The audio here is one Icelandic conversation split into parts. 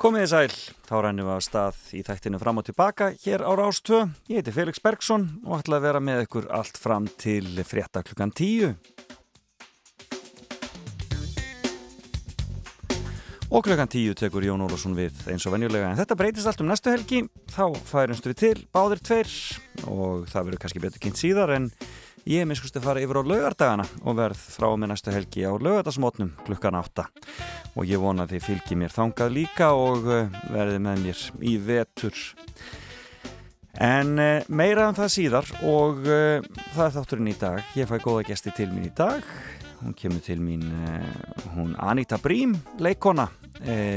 Komið þið sæl, þá rænum við að stað í þættinu fram og tilbaka hér á Rástvö. Ég heiti Felix Bergsson og ætla að vera með ykkur allt fram til frétta klukkan tíu. Og klukkan tíu tekur Jón Ólafsson við eins og venjulega. En þetta breytist allt um næstu helgi, þá færumstu við til báðir tveir og það verður kannski betur kynnt síðar en Ég miskusti að fara yfir á laugardagana og verð frá með næstu helgi á laugardagsmótnum klukkan átta og ég vona að þið fylgi mér þangað líka og eh, verði með mér í vetur. En eh, meira um það síðar og uh, það er þátturinn í dag. Ég fæ góða gesti til mín í dag. Hún kemur til mín, hún Anita Brím, leikona,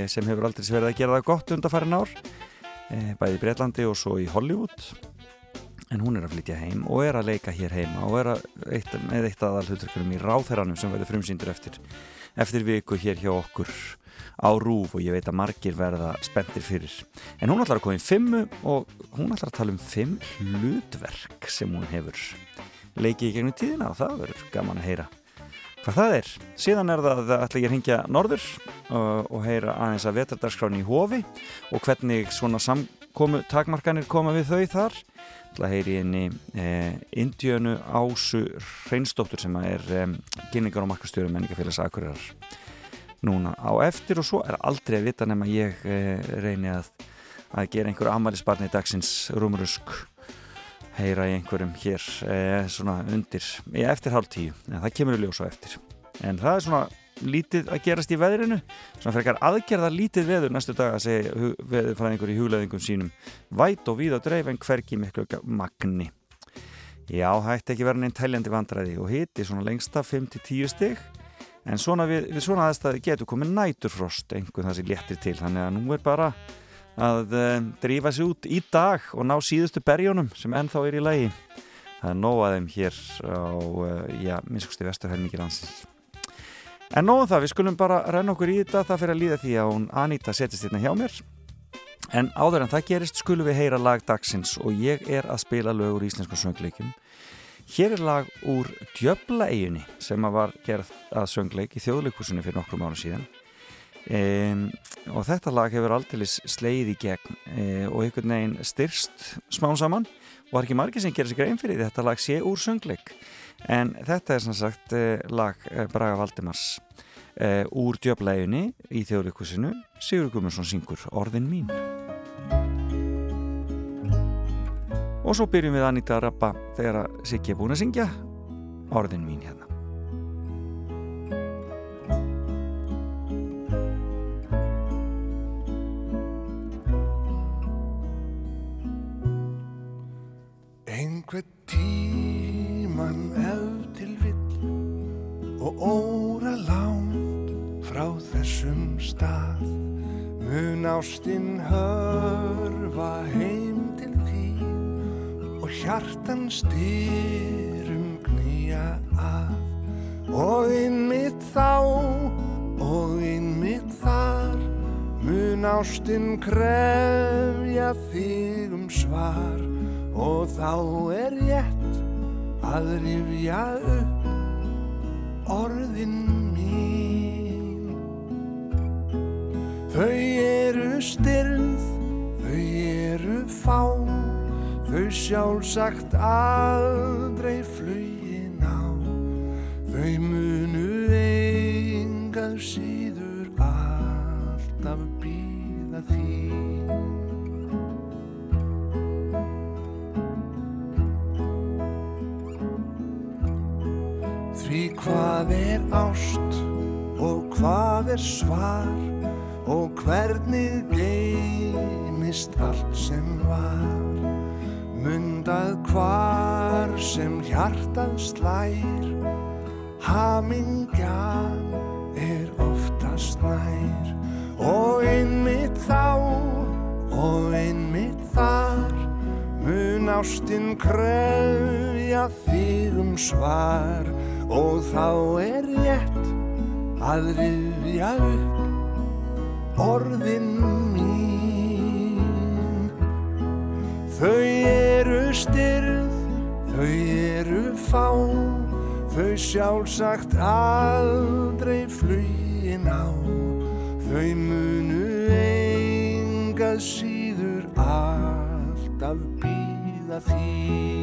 sem hefur aldrei sverið að gera það gott undarfærin ár, bæði í Breitlandi og svo í Hollywood en hún er að flytja heim og er að leika hér heima og er að eitt, með eitt aðal hluturkurum í ráþæranum sem verður frumsýndur eftir, eftir viku hér hjá okkur á rúf og ég veit að margir verða spendir fyrir. En hún ætlar að koma í fimmu og hún ætlar að tala um fimm hlutverk sem hún hefur leikið í gegnum tíðina og það verður gaman að heyra hvað það er. Síðan er það að ætla ég að hingja norður og, og heyra aðeins að vetardarskráni í hofi og hvernig svona samkomu takmarkanir koma við þau þar ætla að heyri henni eh, Indjönu Ásu Reynsdóttur sem er eh, kynningar og markastjóru menningafélags Akureyrar. Núna á eftir og svo er aldrei að vita nema ég eh, reyni að, að gera einhver amalisbarni í dagsins rúmurusk heyra í einhverjum hér eh, svona undir, eftir hálf tíu. En það kemur í ljós á eftir. En það er svona lítið að gerast í veðrinu. Svona frekar aðgerða lítið veður næstu dag að segja veðurfræðingur í hugleðingum sínum. Væt og víð á dreif en hverki miklu magni. Já, hætti ekki verið neinn tæljandi vandræði og hiti svona lengsta 5-10 stygg en svona við, við svona aðstæði getur komið næturfrost einhvern það sem léttir til. Þannig að nú er bara að uh, drífa sér út í dag og ná síðustu berjónum sem ennþá er í lagi. Það er nóaðum hér á, uh, já, minnskusti vesturhelmingi landsins En nóðum það, við skulum bara renna okkur í þetta, það fyrir að líða því að hún Anita setjast hérna hjá mér. En áður en það gerist skulum við heyra lag dagsins og ég er að spila lög úr íslensku söngleikum. Hér er lag úr Djöbla eiginni sem var gerð að söngleik í þjóðleikusunni fyrir nokkrum ára síðan. Um, og þetta lag hefur aldrei sleið í gegn um, og einhvern veginn styrst smán saman og var ekki margir sem gerir sig grein fyrir þetta lag sé úr söngleik en þetta er sem sagt eh, lag eh, Braga Valdimars uh, úr djöflæginni í þjóðleikusinu Sigur Gummarsson syngur Orðin mín. Og svo byrjum við Anita að rappa þegar Siggi er búin að syngja Orðin mín hérna stað. Mun ástinn hörfa heim til því og hjartan styrum knýja að. Og innmitt þá og innmitt þar mun ástinn krefja þig um svar. Og þá er rétt að rifja upp orðin Þau eru styrð, þau eru fá þau sjálfsagt aldrei flugin á. Þau munu engað síður alltaf býða því Því hvað er ást og hvað er svar hvernig geymist allt sem var? Mundað hvar sem hjartað slær. Hamingjan er oftast nær. Og einmitt þá og einmitt þar Mun ástinn kröfja þig um svar. Og þá er rétt að rifja upp orðin mín. Þau eru styrð þau eru fá þau sjálfsagt aldrei flugin á. Þau munu ein síður alltaf býða þín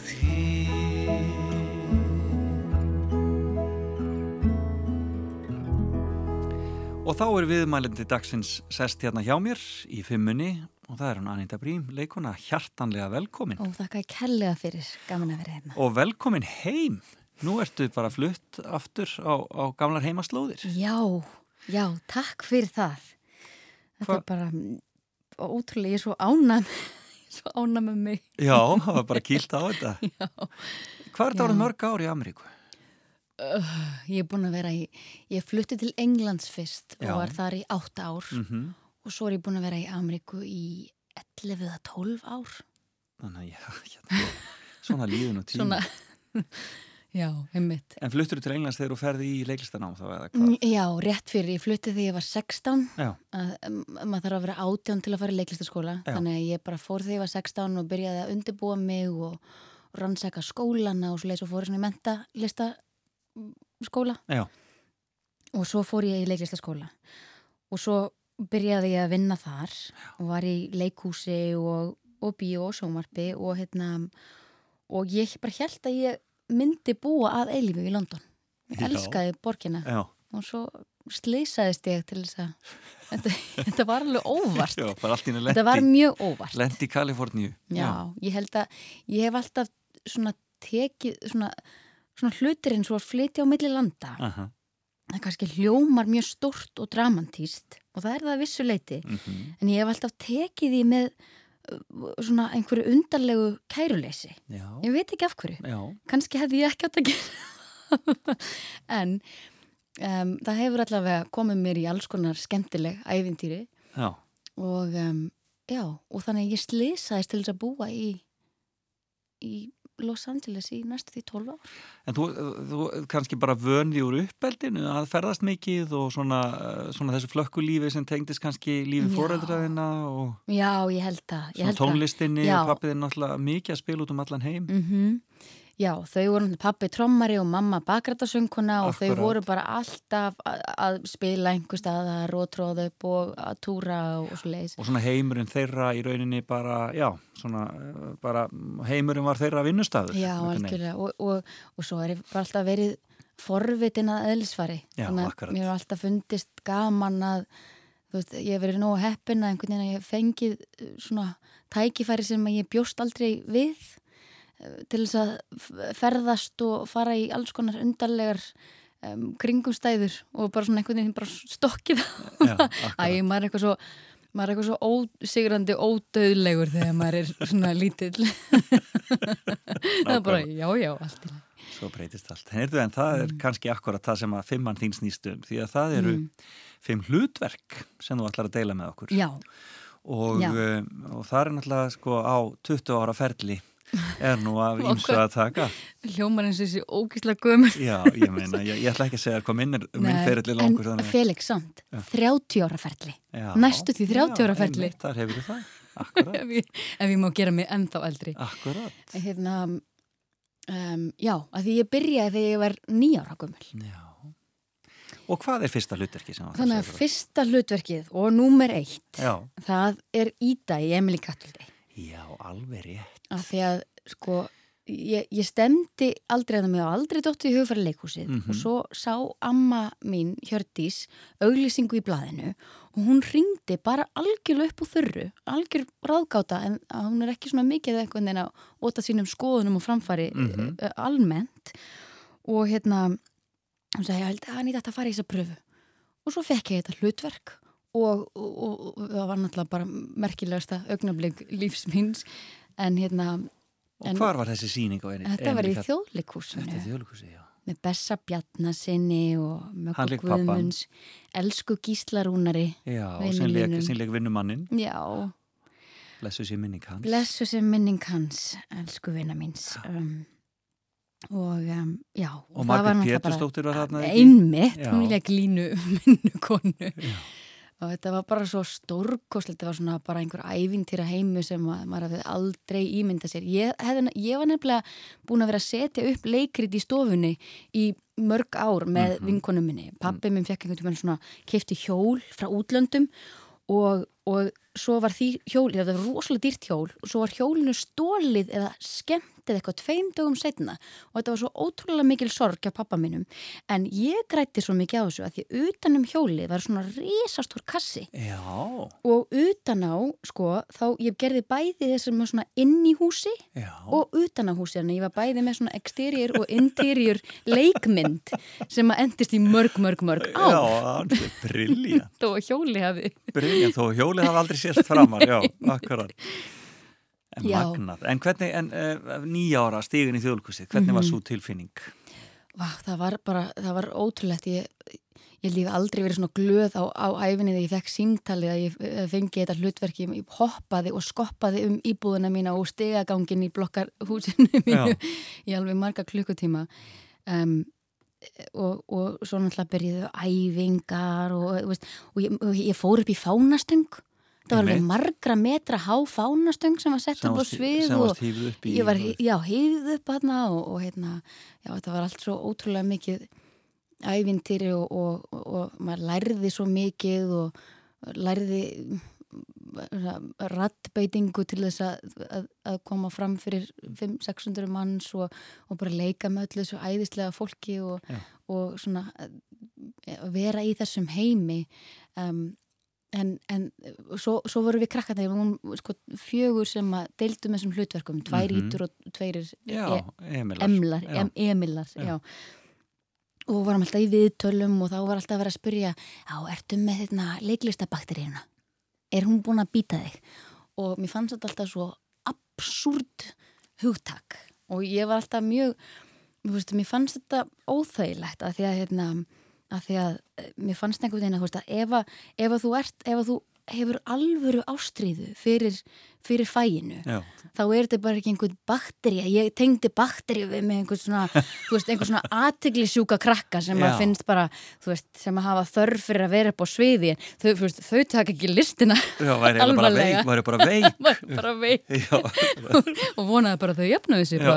þín Og þá er viðmælindi dagsins sest hérna hjá mér í fimmunni og það er hún Anita Brím, leikona, hjartanlega velkomin. Og þakka ég kellega fyrir, gaman að vera hérna. Og velkomin heim. Nú ertu bara flutt aftur á, á gamlar heimaslóðir. Já, já, takk fyrir það. Þetta Hva- er bara ótrúlega, ég er svo ánam, svo ánam með mig. Já, það var bara kýlt á þetta. Já. Hvað er Já. árið mörg ár í Ameríku? Uh, ég er búin að vera í, ég flutti til Englands fyrst Já. og var þar í átta ár Mm og svo er ég búin að vera í Ameríku í 11 eða 12 ár. Þannig að já, hérna, svona líðun og tíma. Svona, já, einmitt. En fluttur þú til Englands þegar þú ferði í leiklistanám þá eða hvað? Já, rétt fyrir, ég flutti þegar ég var 16 Já, að um, maður þarf að vera átján til að fara í leiklistaskóla. Já. þannig að ég bara fór þegar ég var 16 og byrjaði að undirbúa mig og rannsaka skólana og svo leys og fór í svona í mentalista skóla já, og svo fór ég í leiklistaskóla. Og svo byrjaði ég að vinna þar og var í leikhúsi og, og bíó og sjómarpi og hérna og ég bara held að ég myndi búa að eilífu í London. Ég elskaði borgina. Já. og svo slýsaðist ég til þess að þetta, þetta var alveg óvart. Já, henni þetta var lendi, mjög óvart. lendi í Kaliforníu. já, ég held að ég hef alltaf svona tekið svona, svona hlutir eins og að flytja á milli landa. Aha. það kannski hljómar mjög stort og dramantíst og það er það að vissu leiti Mm en ég hef alltaf tekið því með uh, svona einhverju undarlegu kæruleysi. Já, ég veit ekki af hverju. Já, kannski hefði ég ekki átt að gera en um, það hefur allavega komið mér í alls konar skemmtileg æfintýri já. og um, já, og þannig að ég slisaðist til þess að búa í í Los Angeles í næstu því 12 ár En þú, þú kannski bara vöndi úr uppeldinu að ferðast mikið og svona, eh, svona þessu flökkulífi sem tengdist kannski lífi Já. fóreldraðina og já, ég held það svona tónlistinni og pappiðin náttúrulega mikið að spila út um allan heim. Mhm. Já, þau voru pappi trommari og mamma bakrættasönguna og þau voru bara alltaf að, að spila einhver staðar og tróða upp og að túra og, og svo leiðis. Og svona heimurinn þeirra í rauninni bara, já, svona eh, bara heimurinn var þeirra vinnustadur. Já, algjörlega og, og, og svo er bara alltaf verið forvitin að eðlisfari. Já, Þannig að akkurat. mér har alltaf fundist gaman að þú veist, ég hef verið nógu heppin að einhvern veginn að ég fengið uh, svona tækifæri sem að ég bjóst aldrei við til þess að ferðast og fara í alls konar undarlegar um, kringumstæður og bara svona einhvern veginn bara stokkið Æ, maður er eitthvað svo maður er eitthvað svo ósigrandi ódauðlegur þegar maður er svona lítill. Það er bara, já, já, allt í lagi. Svo breytist allt. Heyrðu, en það er kannski akkurat það sem að fimmann þín snýst um, því að það eru fimm hlutverk sem þú ætlar að deila með okkur. Já, Og, Já. um, og það er náttúrulega sko á 20 ára ferli er nú af ímsu að taka. hljómar eins og þessi ógísla gömur Já, ég meina, ég, ég ætla ekki að segja hvað minn, er, minn ferilli langur. En Felix samt, 30 ára ferli. Já. næstu því 30 ára einmitt, Þar hefur það, akkurat, ef ég, ef ég má gera mig ennþá eldri. Akkurat. hérna um, Já, að því ég byrjaði þegar ég var nýjára gömul. Já. Og hvað er fyrsta hlutverki sem þú ætlar Þannig að fyrsta hlutverkið og númer eitt Já, það er Ída í Emily Kattildi já, alveg rétt. af því að sko ég, ég stemdi aldrei að það mig og aldrei dótti í hugfæri leikhúsið Mhm. og svo sá amma mín, Hjördís, auglýsingu í blaðinu og hún ringdi bara algjörlega upp úr þurru, algjör ráðgáta en hún er ekki svona mikið eitthvað en að óta sínum skoðunum og framfari Mhm. uh, almennt og hérna hún sagði, ég held að hann í þetta fara í þessa pröfu og svo fekk ég þetta hlutverk og, og, og, og það var náttúrulega bara merkilegasta augnablik lífs míns. En hérna Og En- hvar var þessi síning á einni? þetta var í Þetta er þjóðleikhúsi, já. með Bessa Bjarnasinni og pabbann. Guðmunds. Elsku Gíslarúnari Já, og sínleik, vinnumannin, já, blessu sér minning hans. blessu sem minning hans elsku vina míns. Um, og um, já Og náttúrulega bara- Pétursdóttir var þarna einmitt, hún leik línu minnukonu. og þetta var bara svo stórkostlegt þetta var svona bara einhver ævintýra heimi sem að, maður hafði aldrei ímynda sér. Ég, hefði, ég var nefnilega búin að vera að setja upp leikrit í stofunni í mörg ár með Mhm. vinkonum minni. Pappi minn fekk einhvern veginn svona kefti hjól frá útlöndum og, og svo var því hjóli, þetta var rosalega dýrt hjól og svo var hjólinu stólið eða skemmt eða eitthvað tveim dögum setna og þetta var svo ótrúlega mikil sorg hjá pappa mínum. En ég grætti svo mikið á þessu að því utanum hjólið var svona risastór kassi. Já, og utan á, sko, þá ég gerði bæði þessum svona inn í húsi já. og utan á húsi, að ég var bæði með svona exterior og interior leikmynd sem að endist í mörg, mörg, mörg á Já, alveg briljant, þó hjóli hafi briljant, þó hjólið hafa aldrei sést framar, já, akkurat. En Já. magnað, en hvernig, en uh, nýja ára stígun í þjóðleikhúsið, hvernig var Mhm. svo tilfinning? Vá, það var bara, það var ótrúlegt ég, ég hef aldrei verið svona glöð á, á æfinni þegar ég fekk símtalið að ég eh, fengi þetta hlutverki ég hoppaði og skoppaði um íbúðuna mína og stegagangin í blokkarhúsinu mínu í alveg marga klukkutíma um, og, og svo náttúrulega byrjuðu æfingar og, veist, og, ég, ég fór upp í fánastöng það var alveg margra metra há fánastöng sem var sett upp á svið og ég var, já, hýðið upp hérna og, og hérna, já, þetta var allt svo ótrúlega mikið ævintýri og, og, og, maður lærði svo mikið og lærði rattbeitingu til þess að, að, að koma fram fyrir 500-600 manns og, og bara leika með öllu þessu æðislega fólki og, svona að vera í þessum heimi um, en, en svo, svo vorum við krakkarnir við vorum sko, fjögur sem að deildum þessum hlutverkum, tvær Mhm. ítur og tveirir Já, Emilar. emlar, Já. em, emilar Já. og vorum alltaf í viðtölum og þá var alltaf að vera að spyrja já, ertu með þetta leiklistabakteríuna er hún búin að býta þig og mér fannst þetta alltaf svo absúrt hugtak og ég var alltaf mjög mér fannst þetta óþægilegt að því að, hérna, að því að eh, mér fannst einhvern veginn að, að ef, að, ef að þú ert, ef að þú hefur alvöru ástríðu fyrir, fyrir fæinu Já, þá er þetta bara ekki einhvern bakteri ég tengdi bakteri við með einhvern svona einhvern svona aðtiglisjúka krakka sem Já. að finnst bara, veist, sem að hafa þörf fyrir að vera upp á sviði. En þau, veist, þau taka ekki listina já væri bara veik, væri bara veik. bara veik. Já, og vonaði bara að þau jöfnuðu sér Já.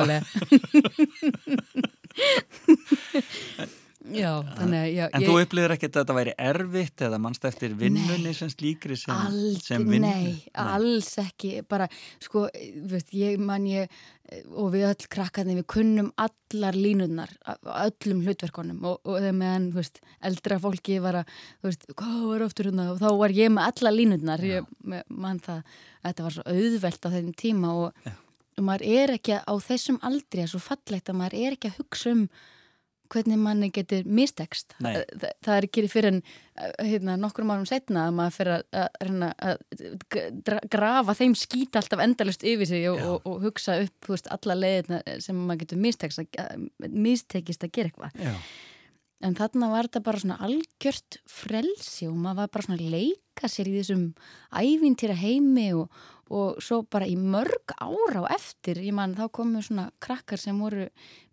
Já, þannig að já, En þú upplýðir ekkert að þetta væri erfitt eða mannst eftir vinnunni sem slíkri sem, Aldrei, sem vinnu? nei, alls ekki bara, sko, veist, ég man ég og við öll krakkarnir við kunnum allar línurnar á öllum hlutverkonum og, og þegar meðan, þú veist, eldra fólki var að, þú veist, hvað var aftur hérna? Og þá var ég með allar línurnar ég me- man það, þetta var svo auðvelt á þeim tíma og, og maður er ekki á þessum aldri að svo fallegt að maður er ekki að hugsa um hvernig manni getur mistekst. Nei. það, það er ekki fyrir en hérna, nokkrum árum setna að maður fyrir að, að, grafa þeim skýta alltaf endalust yfir sig og, og, og hugsa upp veist, alla leiðina sem maður getur mistekist að, mistekist að gera eitthvað en þarna var þetta bara svona algjört frelsi og maður var bara svona að leika sér í þessum ævintýra heimi og, og svo bara í mörg ára á eftir, ég man þá komu svona krakkar sem voru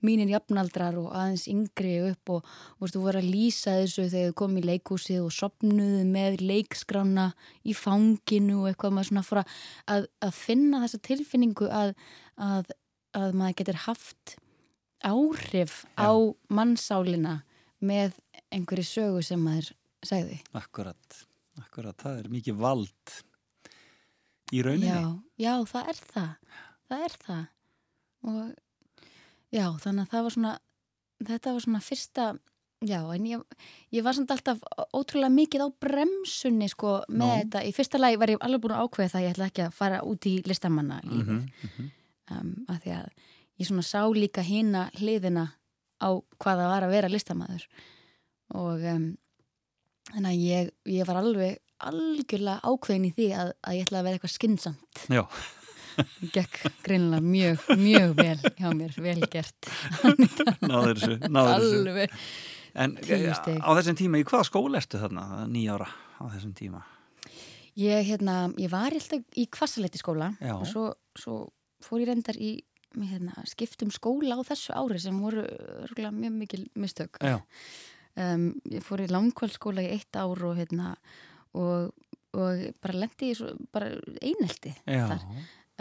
mínir jafnaldrar og aðeins yngri upp og þú voru að lýsa þessu þegar þau komu í leikhúsið og sopnuðu með leikskrána í fanginu og eitthvað maður svona fór að, að, finna þessa tilfinningu að, að, að maður getur haft áhrif Já. á mannsálina með einhverju sögu sem maður segði. akkurat, akkurat, það er mikið vald í rauninni. Já, já, það er það. Það er það. Og já, þannig að það var svona þetta var svona fyrsta já, en ég, ég var samt alltaf ótrúlega mikið á bremsunni sko með Nú. þetta, í fyrsta lagi var ég alveg búin að ákveða það að ég ætla ekki að fara út í listamanna lífið Mhm, mhm. um, að því að ég svona sá líka hina hliðina á hvað það var að vera listamaður og um, þannig að ég, ég var alveg algjörlega ákveðin í því að, að ég ætla að vera eitthvað skynnsamt Já, gekk greinilega mjög, mjög vel hjá mér, vel gert náður þessu, náður þessu. alveg En eh, á þessum tíma, í hvaða skóla ertu þarna, nýjára á þessum tíma? ég, hérna, ég var alltaf í kvassaleiti skóla Já. og svo, svo fór ég reyndar í hérna, skiptum skóla á þessu ári sem voru örugglega mjög mikil mistök. Um, ég fór í langkvælskóla í eitt ár og hérna og, og bara lendi í svo, bara einelti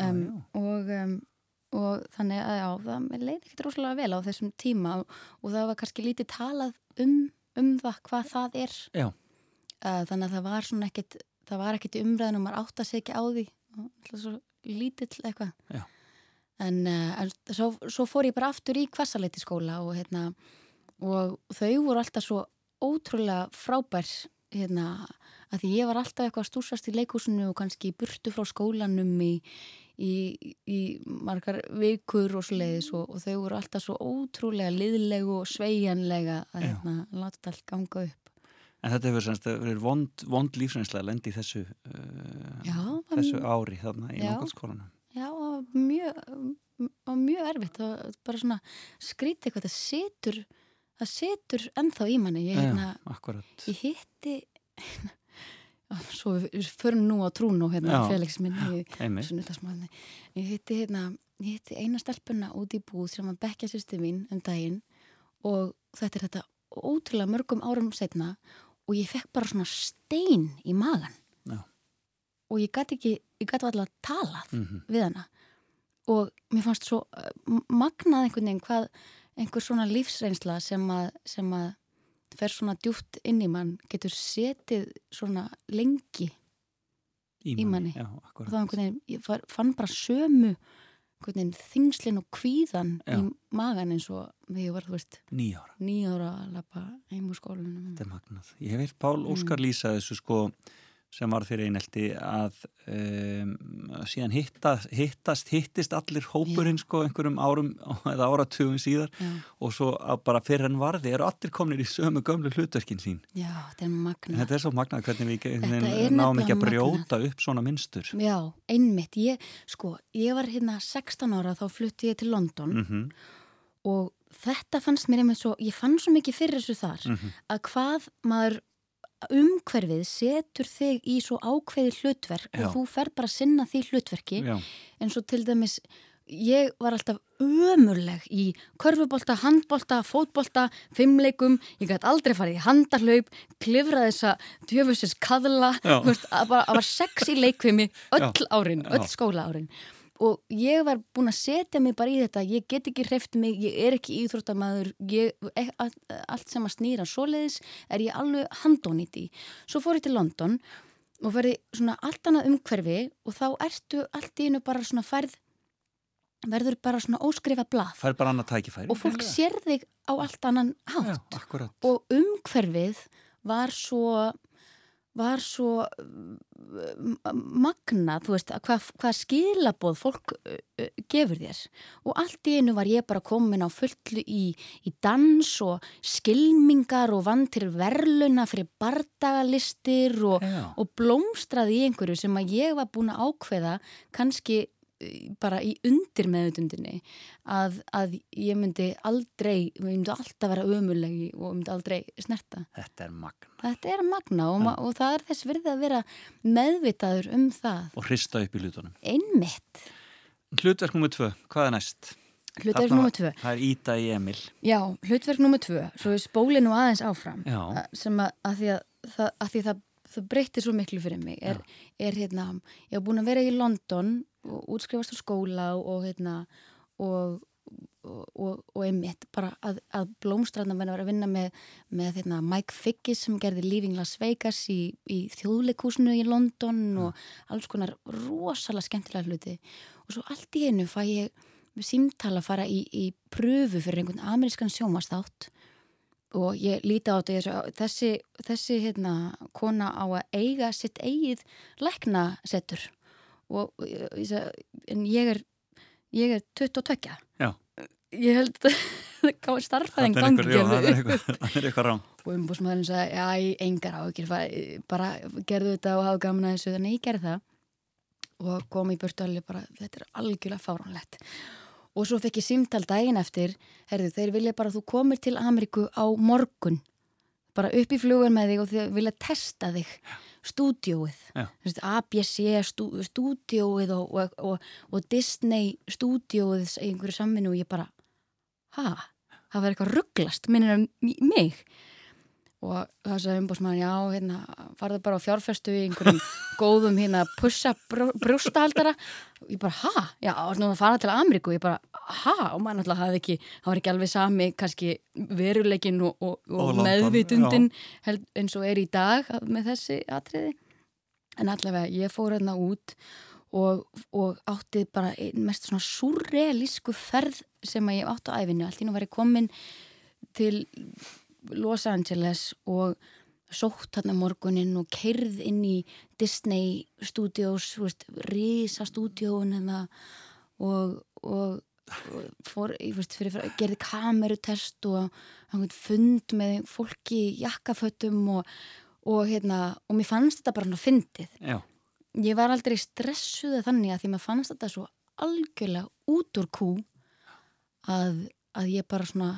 um. Og, um, og þannig að já, það mér leið ekkert rosalega vel á þessum tíma og, og það var kannski lítið talað um, um það hvað það er. Uh, þannig að það var svona ekkit það var ekkit í umræðinu og maður átt að segja á því. Og alltaf svo lítill eitthvað. En, uh, svo, svo fór ég bara aftur í kvassaleiti skóla og hérna og þau voru alltaf svo ótrúlega frábær hérna að því ég var alltaf eitthvað að stúsast í leikúsinu og kannski burtu frá skólanum í, í, í margar vikur og svo leiðis og, og þau voru alltaf svo ótrúlega liðlegu og sveigjanlega að hérna, láta allt ganga upp. En þetta hefur semst verið vond, vond lífsreynsla að lendi í þessu, uh, Já, þessu ári þarna í nákvæmskólanum. Mjög, var mjög erfitt og bara svona skrítið eitthvað, það setur það setur ennþá í manni ég, hérna, akkurat. ég hitti svo við förum nú á trúnu hérna, Já. Felix minn Einmitt. sunnudagsmáðinni ég hitti hérna, ég hitti eina stelpuna út í búð sem að bekkja sýsti mín um daginn og þetta er þetta ótrúlega mörgum árum setna og ég fekk bara svona stein í magan Já. og ég gæti ekki, ég gæti alltaf talað Mhm. við hana og mér fannst svo uh, magnað einhvern veginn hvað einhver svona lífsreynsla sem að, sem að fer svona djúpt inn í mann getur setið svona lengi í manni. Já, og þá einhvern veginn, ég fann bara sömu einhvern veginn þingslinn og kvíðan Já. í magan eins og þegar ég var, þú veist, Nýjára. nýjára að lappa heim úr skólanum Þetta er magnað. Ég hef veit Pál Mm. Óskar lýsa þessu sko sem var fyrir einelti að um, síðan hittast, hittast, hittist allir hópurinn sko einhverjum árum eða áratugum síðar já, og svo bara fyrir en varði eru allir komin í sömu gömlu hlutverkin sín. já, þetta er En magnað þetta er svo magnað hvernig við náum ekki að brjóta upp svona mynstur. Já, einmitt, ég, sko, ég var hérna 16 ára þá flutti ég til London Mm og þetta fannst mér einmitt svo, ég fann svo mikið fyrir þessu þar Mhm. að hvað maður umhverfið setur þig í svo ákveði hlutverk Já. og þú fer bara að sinna því hlutverki Já, en svo til dæmis ég var alltaf ömurleg í körfubolta, handbolta, fótbolta fimmleikum, ég gæti aldrei farið í handarhlaup, klifra þessa djöfusins kaðla, Já. þú veist, að, bara, að var sex í leikvimi öll Já. árin, öll skóla árin og ég var búin að setja mig bara í þetta. Ég get ekki hreift mig, ég er ekki íþróttamæður ég, e- allt, sem að snýra svoleiðis er ég alveg handónýtt í svo fór ég til London og verði svona allt annað umhverfi og þá ertu allt í einu bara svona færð verður bara svona óskrifa blað. Fær bara annað tækifæri. og fólk sér þig á allt annan Já, hátt. akkurat. og umhverfið var svo var svo uh, magnað, þú veist, að hvað, hvað skilaboð fólk uh, uh, gefur þér. Og allt í einu var ég bara komin á fullu í, í dans og skilmingar og vann til verluna fyrir bardagalistir og, og blómstraði í einhverju sem að ég var búin að ákveða kannski bara í undir meðutundinni að, að ég myndi aldrei, ég myndi alltaf vera ömulegi og myndi aldrei snerta. Þetta er magna. Þetta er magna og, ma- og það er þess virði að vera meðvitaður um það. Og hrista upp í hlutunum. Einmitt. Hlutverk nummer tvö, hvað er næst? Hlutverk nummer tvö. Það er Íta í Emil. Já, hlutverk nummer tvö, svo við spólið nú aðeins áfram. Já. að- sem að, að því að, það, að því það, það breytti svo miklu fyrir mig er, er hérna, ég hef búin að vera í London og útskrifast á skóla og hérna og, og, og, einmitt bara að, að blómstranna verið að vinna með, með hérna, Mike Figgis sem gerði Leaving Las Vegas í, í þjóðleikúsinu í London og alls konar rosalega skemmtilega hluti. Og svo allt í einu fæ ég símtala að fara í, í pröfu fyrir einhvern amerískan sjómastátt og ég líti á þetta þessi, þessi hérna, kona á að eiga sitt eigið læknasettur og en ég er ég er 22 Já. ég held að það starfæðin gangi það er eitthvað rám og umbúsmaðurinn sagði, já, ég engar á ekki bara gerðu þetta og hafa gaman að þessu. Þannig ég gerði það og kom í burtu alveg bara, þetta er algjörlega fáránlegt. Og svo fekk ég símtal daginn eftir herðu, þeir vilja bara þú komir til Ameríku á morgun bara upp í flugur með þig og þeir vilja testa þig stúdióið ABC stú, stúdióið og, og, og, og Disney stúdióið í einhverju samminu og ég bara hæ, það var eitthvað rugglast minnir mig og það sagði umbúrsmann, já, hérna farðu bara á fjárfestu í einhverjum góðum hérna pussa brústahaldara og ég bara, ha? Já, það fara til Ameríku? Og ég bara, ha? Og maður náttúrulega hafði ekki, það var ekki alveg sami kannski veruleikin og, og, og meðvitundin held, eins og er í dag með þessi atriði. En allavega, ég fór hérna út og, og átti bara mest svona surrealísku ferð sem að ég átti á æfinu, allt í nú var ég komin til Los Angeles og sótt hann að morgunin og kerð inn í Disney Studios, risa stúdíón hérna, og, og, og fór, veist, fyrir, gerði kamerutest og fund með fólki í jakkafötum og, og hérna, mér fannst þetta bara hann að fyndið. Já. Ég var aldrei stressuð þannig að því maður fannst þetta svo algjörlega út úr kú að, að ég bara svona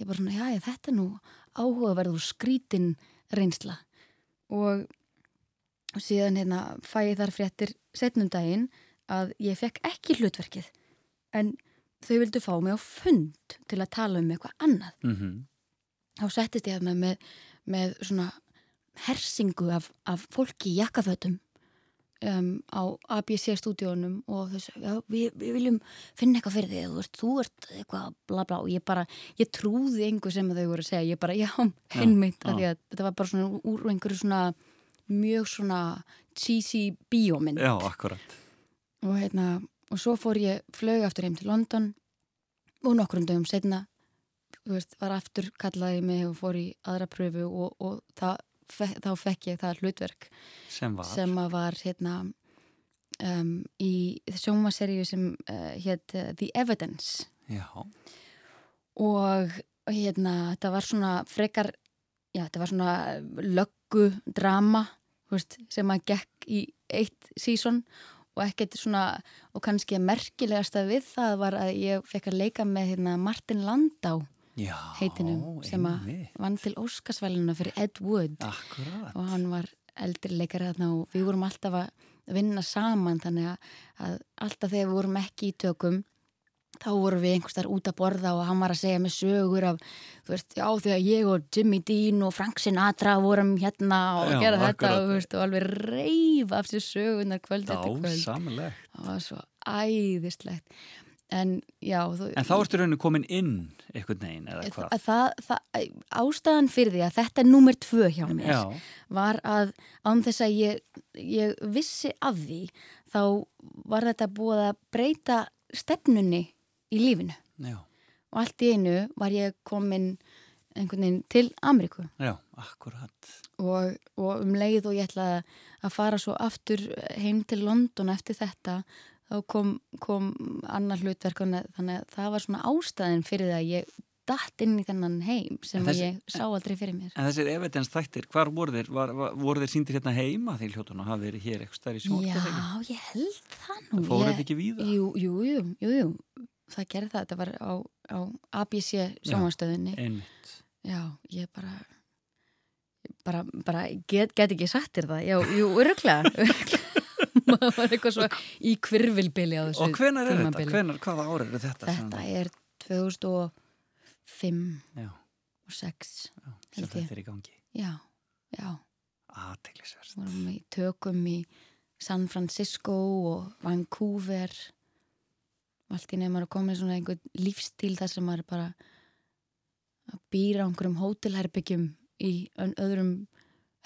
ég bara svona, já, já þetta er nú áhugaverður skrítin reynsla. Og síðan hérna fæ ég þar fréttir setnum daginn að ég fekk ekki hlutverkið en þau vildu fá mig á fund til að tala um eitthvað annað. Mm -hmm. þá settist ég hérna með, með svona hersingu af, af fólki í jakkafötum um, á ABC stúdíónum og þess að við, við viljum finna eitthvað fyrir þig, þú ert, þú ert eitthvað bla bla og ég bara, ég trúði einhver sem þau voru að segja, ég bara, já, heilmeitt ja, ja. þetta var bara svona úr einhverju svona mjög svona cheesy bíómynd Já, akkurat og hérna, og svo fór ég flög aftur heim til London og nokkrum dögum setna veist, var aftur kallaði mig og fór í aðra pröfu og, og það þá fekk ég það hlutverk sem var, sem var hérna um, í sjómaseríu sem uh, hétt uh, The Evidence. Já. Og hérna þetta var svona frekar já þetta var svona löggu drama veist, sem að gekk í eitt sísón og ekkert svona og kannski merkilegast að við það var að ég fekk að leika með hérna, Martin Landau Já, heitinum sem að vann til Óskarsvæluna fyrir Ed Wood Akkurat. og hann var eldri leikari þarna og við vorum alltaf að vinna saman þannig að, að alltaf þegar við vorum ekki í tökum þá vorum við einhvers þar út að borða og hann var að segja með sögur af, þú veist, já þegar ég og Jimmy Dean og Frank Sinatra vorum hérna og já, gera þetta og, veist, og alveg reyf af sér sögunar kvöld eftir kvöld. Já, samilegt. Það var svo æðislegt en já þú, En þá ertu rauninu komin inn einhvern veginn eða hvað? Það, það, ástæðan fyrir því að þetta er nummer tvö hjá mér já. var að án þess að ég, ég vissi af því þá var þetta búið að breyta stefnunni í lífinu já. og allt í einu var ég komin einhvern veginn til Ameríku Já, akkurat og, og um leið og ég ætlaði að fara svo aftur heim til London eftir þetta þá kom, kom annar hlutverk þannig að það var svona ástæðin fyrir það að ég dætt inn í þennan heim sem þessi, ég sá aldrei fyrir mér En þessir evidens þættir, hvar voru þeir? Var, var, voru þeir síndir hérna heima því hljóttunum að hafa verið hér eitthvað stærri sjónast? Já, ég held það nú Það fóruð ekki við það? Jú, jú, jú, jú, jú. það gerði það þetta var á, á ABC sjónastöðinni Einmitt Já, ég bara bara, bara get, get ekki sattir það Já, jú, öruglega maður var eitthvað svo í kvirvilbili á þessu Og hvenar er þetta? Hvenar, hvaða árið er þetta? Þetta er 2005 já. og 6 já, sem þetta er í gangi Já, já Aðteglisverst Við vorum í tökum í San Francisco og Vancouver allt í nefnum að koma í svona einhvern lífstíl þar sem maður bara býra á einhverjum hótelherbyggjum í öðrum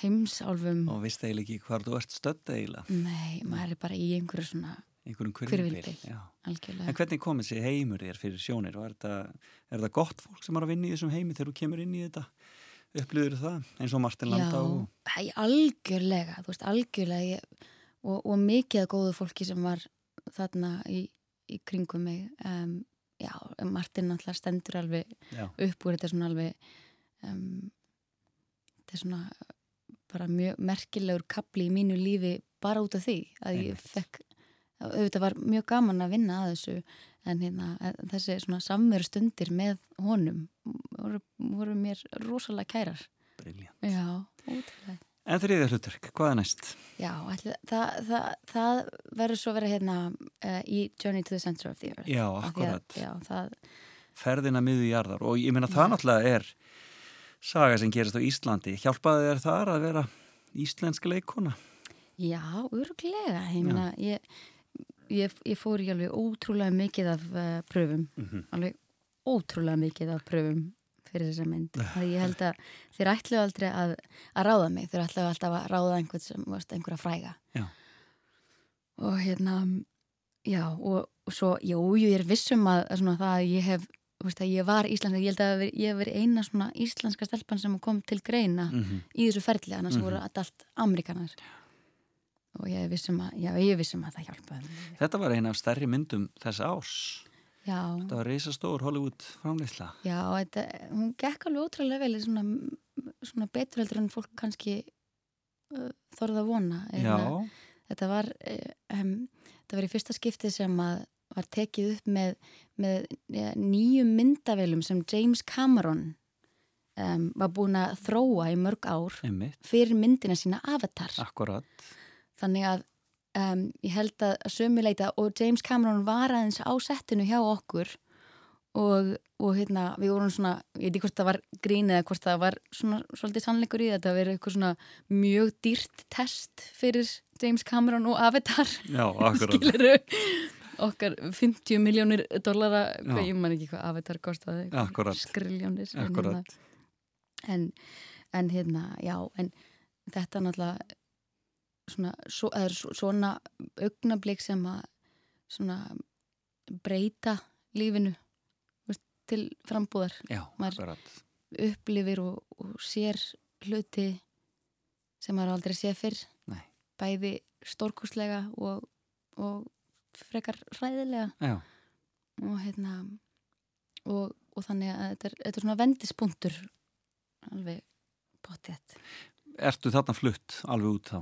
heimsálfum. Og vist eiginlega ekki hvað þú ert stödd eiginlega. Nei, maður er bara í einhverju svona einhverjum algjörlega. En hvernig kom þessi heimur þér fyrir sjónir? Og er þetta, er gott fólk sem er að vinna í þessum heimi þegar þú kemur inn í þetta? Upplýður það eins og Martin Landa og... Já, æ, algjörlega, veist, algjörlega ég, og, og mikið af góðu fólki sem var þarna í, í kringum mig um, já, Martin náttúrulega stendur alveg Já, upp úr þetta svona alveg um, þetta svona bara mjög merkilegur kapli í mínu lífi bara út af því að ég fekk auðvitað var mjög gaman að vinna að þessu en hérna, þessi svona samveru stundir með honum voru, voru mér rosalega kærar briljant. já, ótrúlega En þriðja hlutverk, hvað er næst? Já, ætli, það, það, það verður svo verið hérna uh, í Journey to the Center of the Earth Já, því að- akkurat. Já, það, Ferðina miðu jarðar og ég meina það náttúrulega er saga sem gerist á Íslandi. Hjálpaði þér þar að vera íslensk leikona? já, örglega ég, meina, ég, ég, ég fór í alveg ótrúlega mikið af uh, pröfum Mhm. alveg ótrúlega mikið af pröfum fyrir þessa mynd að ég held að þeir ætlu aldrei að, að ráða mig þeir ætlu alltaf að ráða einhvern sem varst einhverja fræga Já. og hérna já og, og svo, jú, ég er vissum að, að svona það að ég hef veist, ég var íslenska, ég held að ég hef verið eina svona íslenska stelpan sem kom til greina Mm í þessu ferli, annars Mhm. voru þetta allt amerikanar og ég vissum að, já, ég vissum að það hjálpaði. Þetta var eina af stærri myndum þessa árs. já, Þetta var reisastór Hollywood framleysla. Já, þetta, hún gekk alveg ótrúlega vel svona, svona betur heldur en fólk kannski uh, þorða að vona Já, Hérna, þetta var uh, um, þetta var í fyrsta skipti sem að var tekið upp með, með ja, nýjum myndavélum sem James Cameron um, var búin að þróa í mörg ár einmitt, fyrir myndina sína Avatar akkurat. þannig að um, ég held að sömuleita og James Cameron var aðeins á settinu hjá okkur og, og hérna við vorum svona, ég veit ekki hvort það var grín eða hvort það var svona svolítið sannleikur í þetta að vera eitthvað svona mjög dýrt test fyrir James Cameron og Avatar Já, akkurat. okkar 50 miljónir dollara hvað ég man ekki hvað kostaði Akkurat. skriljónir en Akkurat. hérna- en, en hérna, já en þetta náttúrulega svona, svo, svona augnablík sem að svona breyta lífinu veist, til frambúðar Já, Maður- akkurat. upplifir og, og sér hluti sem maður aldrei sé fyrr Nei. bæði stórkustlega og, og frekar hræðilega Já, og hérna og, og þannig að þetta er, þetta er svona vendispunktur alveg potið ertu þarna flutt alveg út þá?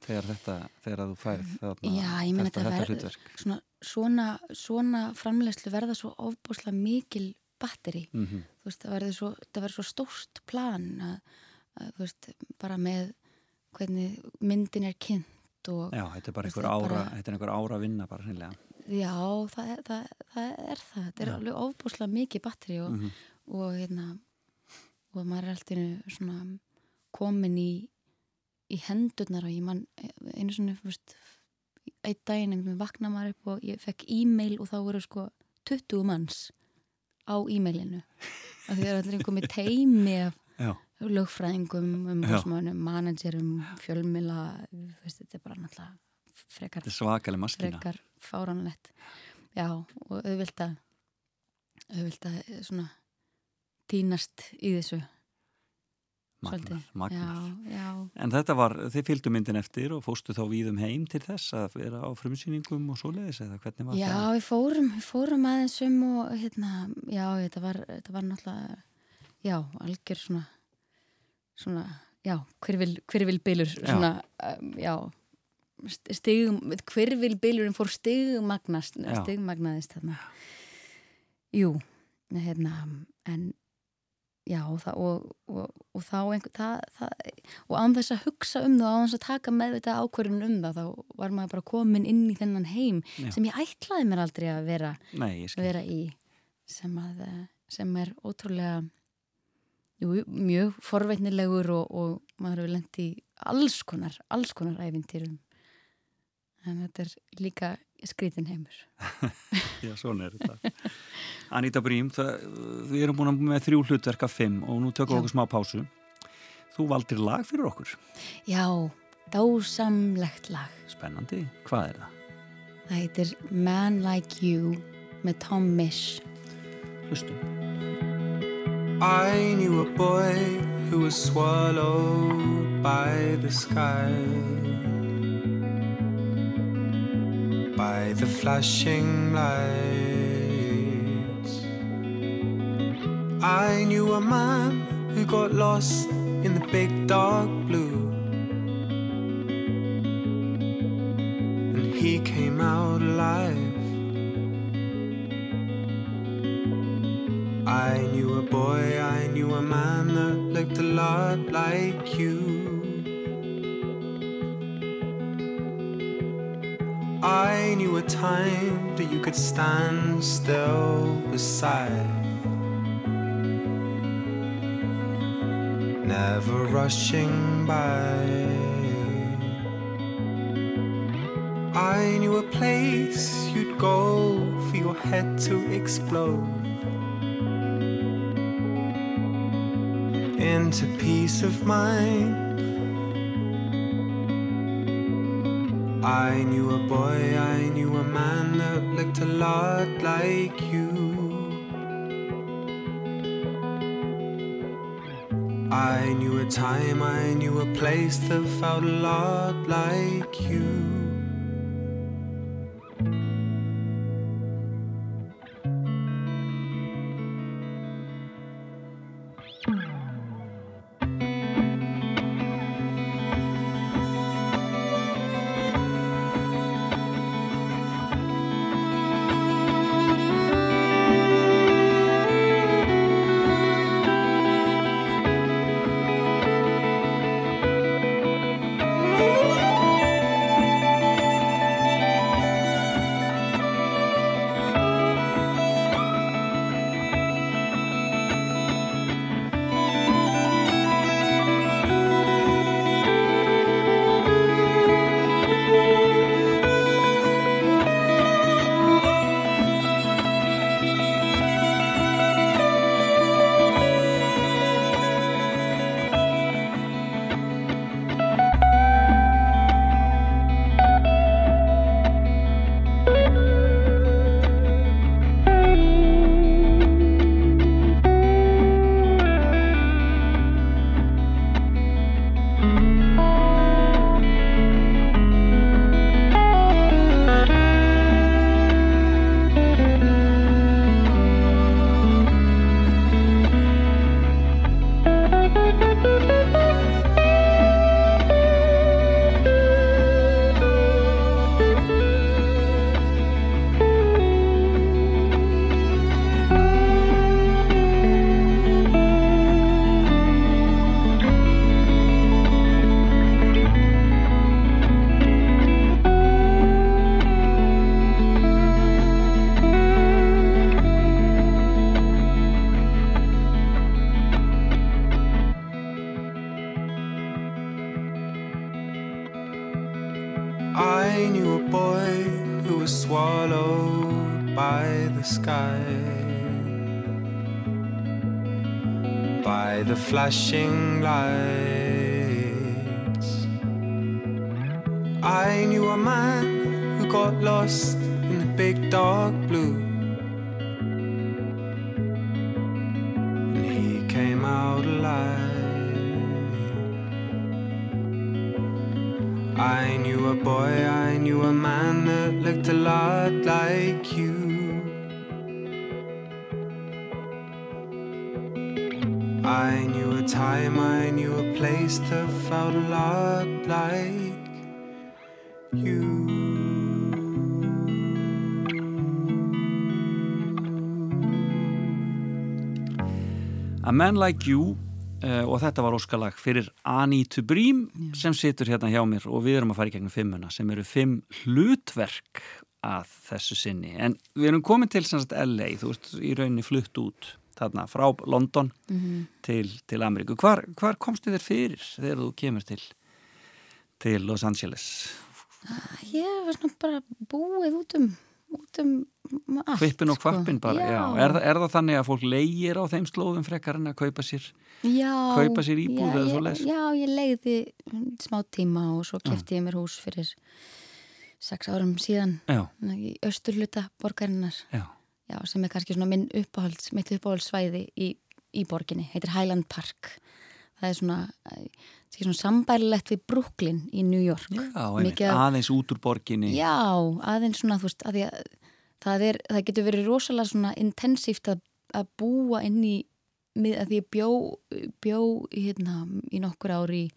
Þegar þetta, þegar þú færð þarna, Já, ég meina þetta, þetta þetta ver- hlutverk. svona, svona, svona framlegslu verða svo ofbúslega mikil batteri Mm -hmm. þú veist, það verður svo, verður svo stórt plan að, að, þú veist, bara með hvernig myndin er kynnt og Já, þetta er bara einhver er ára, bara- þetta er einhver ára að vinna bara hreinlega. já, það, er- það, það er það þetta er Já. alveg ofbúslega mikið batteri og, Mm og hérna og maður er alltaf svona komin í í hendurnar og ég man einu svona fyrst, einn daginn einhvern veginn vakna maður upp og ég fekk e-mail og þá voru sko 20 manns á e-mailinu og því er allir komið teimi af Já, lögfræðingum, umbúsmönnum, managerum, fjölmila, veist, þetta er bara náttúrulega frekar, þetta er svakaleg maskina. frekar fáránlegt. Já, og auðvilt að, auðvilt að eh, svona týnast í þessu. Magnar, magnar. Já, já, En þetta var, þið fylgdu myndin eftir og fóstu þá víðum heim til þess að vera á frumsýningum og svoleiðis eða hvernig var já, það? við fórum, við fórum aðeins um og hérna, já, þetta var, þetta var náttúrulega, já, algjör svona, svona, já, hverfil, hverfilbylur, svona, um, já, stigum, hverfilbylurinn fór stigmagnast, Já. stigmagnaðist þarna. Jú, hérna, en já, það, og, og, og þá einhver, það, það, og án þess að hugsa um það, án þess að taka meðvita ákvörðun um það, þá var maður bara komin inn í þennan heim Já. sem ég ætlaði mér aldrei að vera, Nei, vera í sem, að, eh, sem er ótrúlega jú, mjög forveitnilegur og, og maður hefur lent í alls konar, alls konar æfintýrum en þetta er líka skrítin heimur Já, svona er þetta. Anita Brím, það, við erum búin að með þrjú hlutverk af fimm og nú tökum við okkur smá pásu. Þú valdir lag fyrir okkur. Já, dásamlegt lag Spennandi. Hvað er það? Það heitir Man Like You með Tom Misch. Hlustum. I knew a boy who was swallowed by the sky, by the flashing lights. I knew a man who got lost in the big dark blue. Like you. I knew a time that you could stand still beside. Never rushing by. I knew a place you'd go for your head to explode. Into peace of mind. I knew a boy, I knew a man that looked a lot like you. I knew a time, I knew a place that felt a lot like you. Flashing lights. I knew a man who got lost in the big dark blue. And he came out alive. I knew a boy, I knew a man that looked a lot like you. Time, I knew a place that felt a lot like you. A Man Like You uh, og þetta var óskalag fyrir Anita Brím sem situr hérna hjá mér og við erum að fara í gegnum fimmuna sem eru fimm hlutverk að þessu sinni. En við erum komin til sem sagt LA þú ert í rauninni flutt út þarna frá London til, til Ameríku hvar, hvar komstu þér fyrir þegar þú kemur til til Los Angeles Ég var svona bara búið út um, út um allt. kvippin og sko. kvappin bara já. Já. Er, er það þannig að fólk leigir á þeim slóðum frekar en að kaupa sér já, kaupa sér íbúð eða ég- svoleiðis? Já, ég leiði smá tíma og svo kefti ég mér hús fyrir sex árum síðan Já, í austurluta borgarinnar já, já, sem er kannski minn uppáhalds mitt uppáhaldssvæði í, í borginni. Heitir Highland Park. Það er svona, eh, svona sambærilegt við Brooklyn í New York. Já einmitt, af- aðeins út úr borginni. Já, aðeins svona, veist, að að það, er, það getur verið rosalega svona intensíft að, að búa inn í, að því ég bjó, bjó hérna, í nokkur ári í,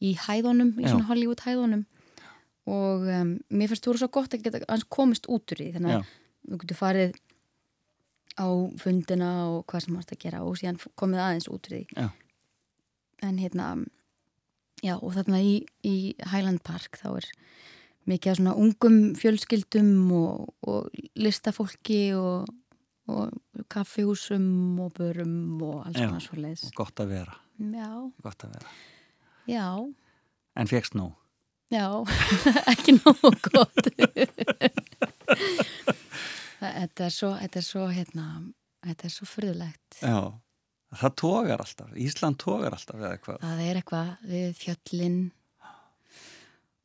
í hæðunum, í Já. svona Hollywood hæðunum. Og um, mér finnst þú svo gott að geta komist út úr því, þannig Já. að þú getur farið á fundina og hvað sem varst að gera og síðan komið aðeins út úr því. Já. En hérna, já, og þarna í, í Highland Park þá er mikið af svona ungum fjölskyldum og, og listafólki og, og kaffihúsum og börum og alls konar svo leiðis. Gott að vera, Já, gott að vera já, En fegst nú já, ekki nógu gott. þetta er svo, þetta er svo, hérna, þetta er svo fyrðulegt. Já, það tógar alltaf Ísland tógar alltaf eða hvað Það er eitthvað við fjöllin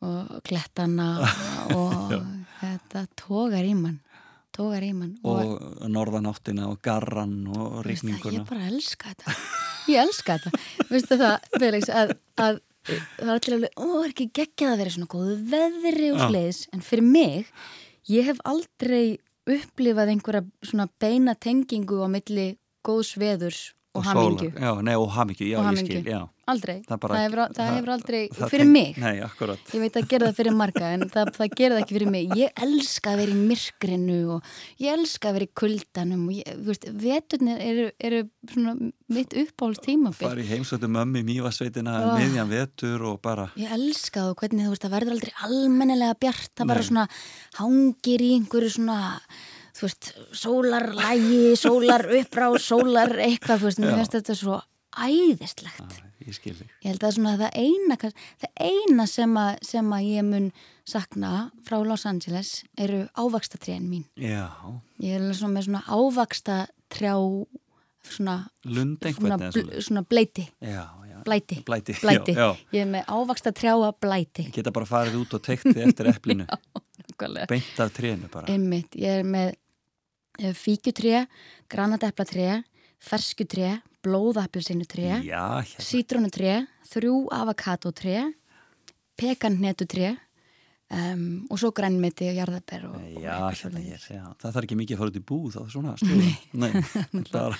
og klettana og þetta tógar í mann tógar í mann. Og norðanáttina og garran og það, rigninguna. ég bara elska þetta. Ég elska þetta. Veistu það, Felix, að, að það er allir alveg, ó, er ekki geggjað að vera svona góðu veðri og sliðis en fyrir mig, ég hef aldrei upplifað einhverja beina tengingu á milli góðs veðurs og, hamingju já, nei, og hamingju, já, Og ég hamingju. skil já. aldrei, Það bara- það, hefur, það, hefur aldrei Það fyrir mig Nei, Ég veit að gera það fyrir marga en það, það gera það ekki fyrir mig. Ég elska að vera í myrkrinu og ég elska að vera í kuldanum og ég, veist, veturnir eru, eru svona mitt uppáhalds tímabil. fara í heimsóttu mömmi mývasveitina Oh. miðjan vetur og bara Ég elska það og hvernig þú veist, það verður aldrei almennilega bjart, það bara svona hangir í einhverju svona, þú veist, sólarlægi, sólar upprá, sólar eitthvað, þú veist, mér finnst þetta svo æðislegt. Já, ég Ég held að svona það eina, það eina sem, að, sem að ég mun sakna frá Los Angeles eru ávakstatrén mín. Já, Ég er svona með svona ávaksta trjá, svona, lund svona, bl, svona. svona bleiti, Já, já blæti, Blæti, blæti. já. Ég er með ávaksta trjáa blæti. Ég geta bara farið út og teikt eftir eplinu. beint af trénu bara Einmitt, ég er með fíkjutré, granateplatré, ferskutré, blóðappilsinutré, hérna sítrónutré, þrjú avokatotré, pekannetutré um, og svo grænmeti og jarðaber og, og Já, eitthvað hérna ég, já, það þarf ekki mikið að fara út í búð á svona stöðum. Nei, þetta er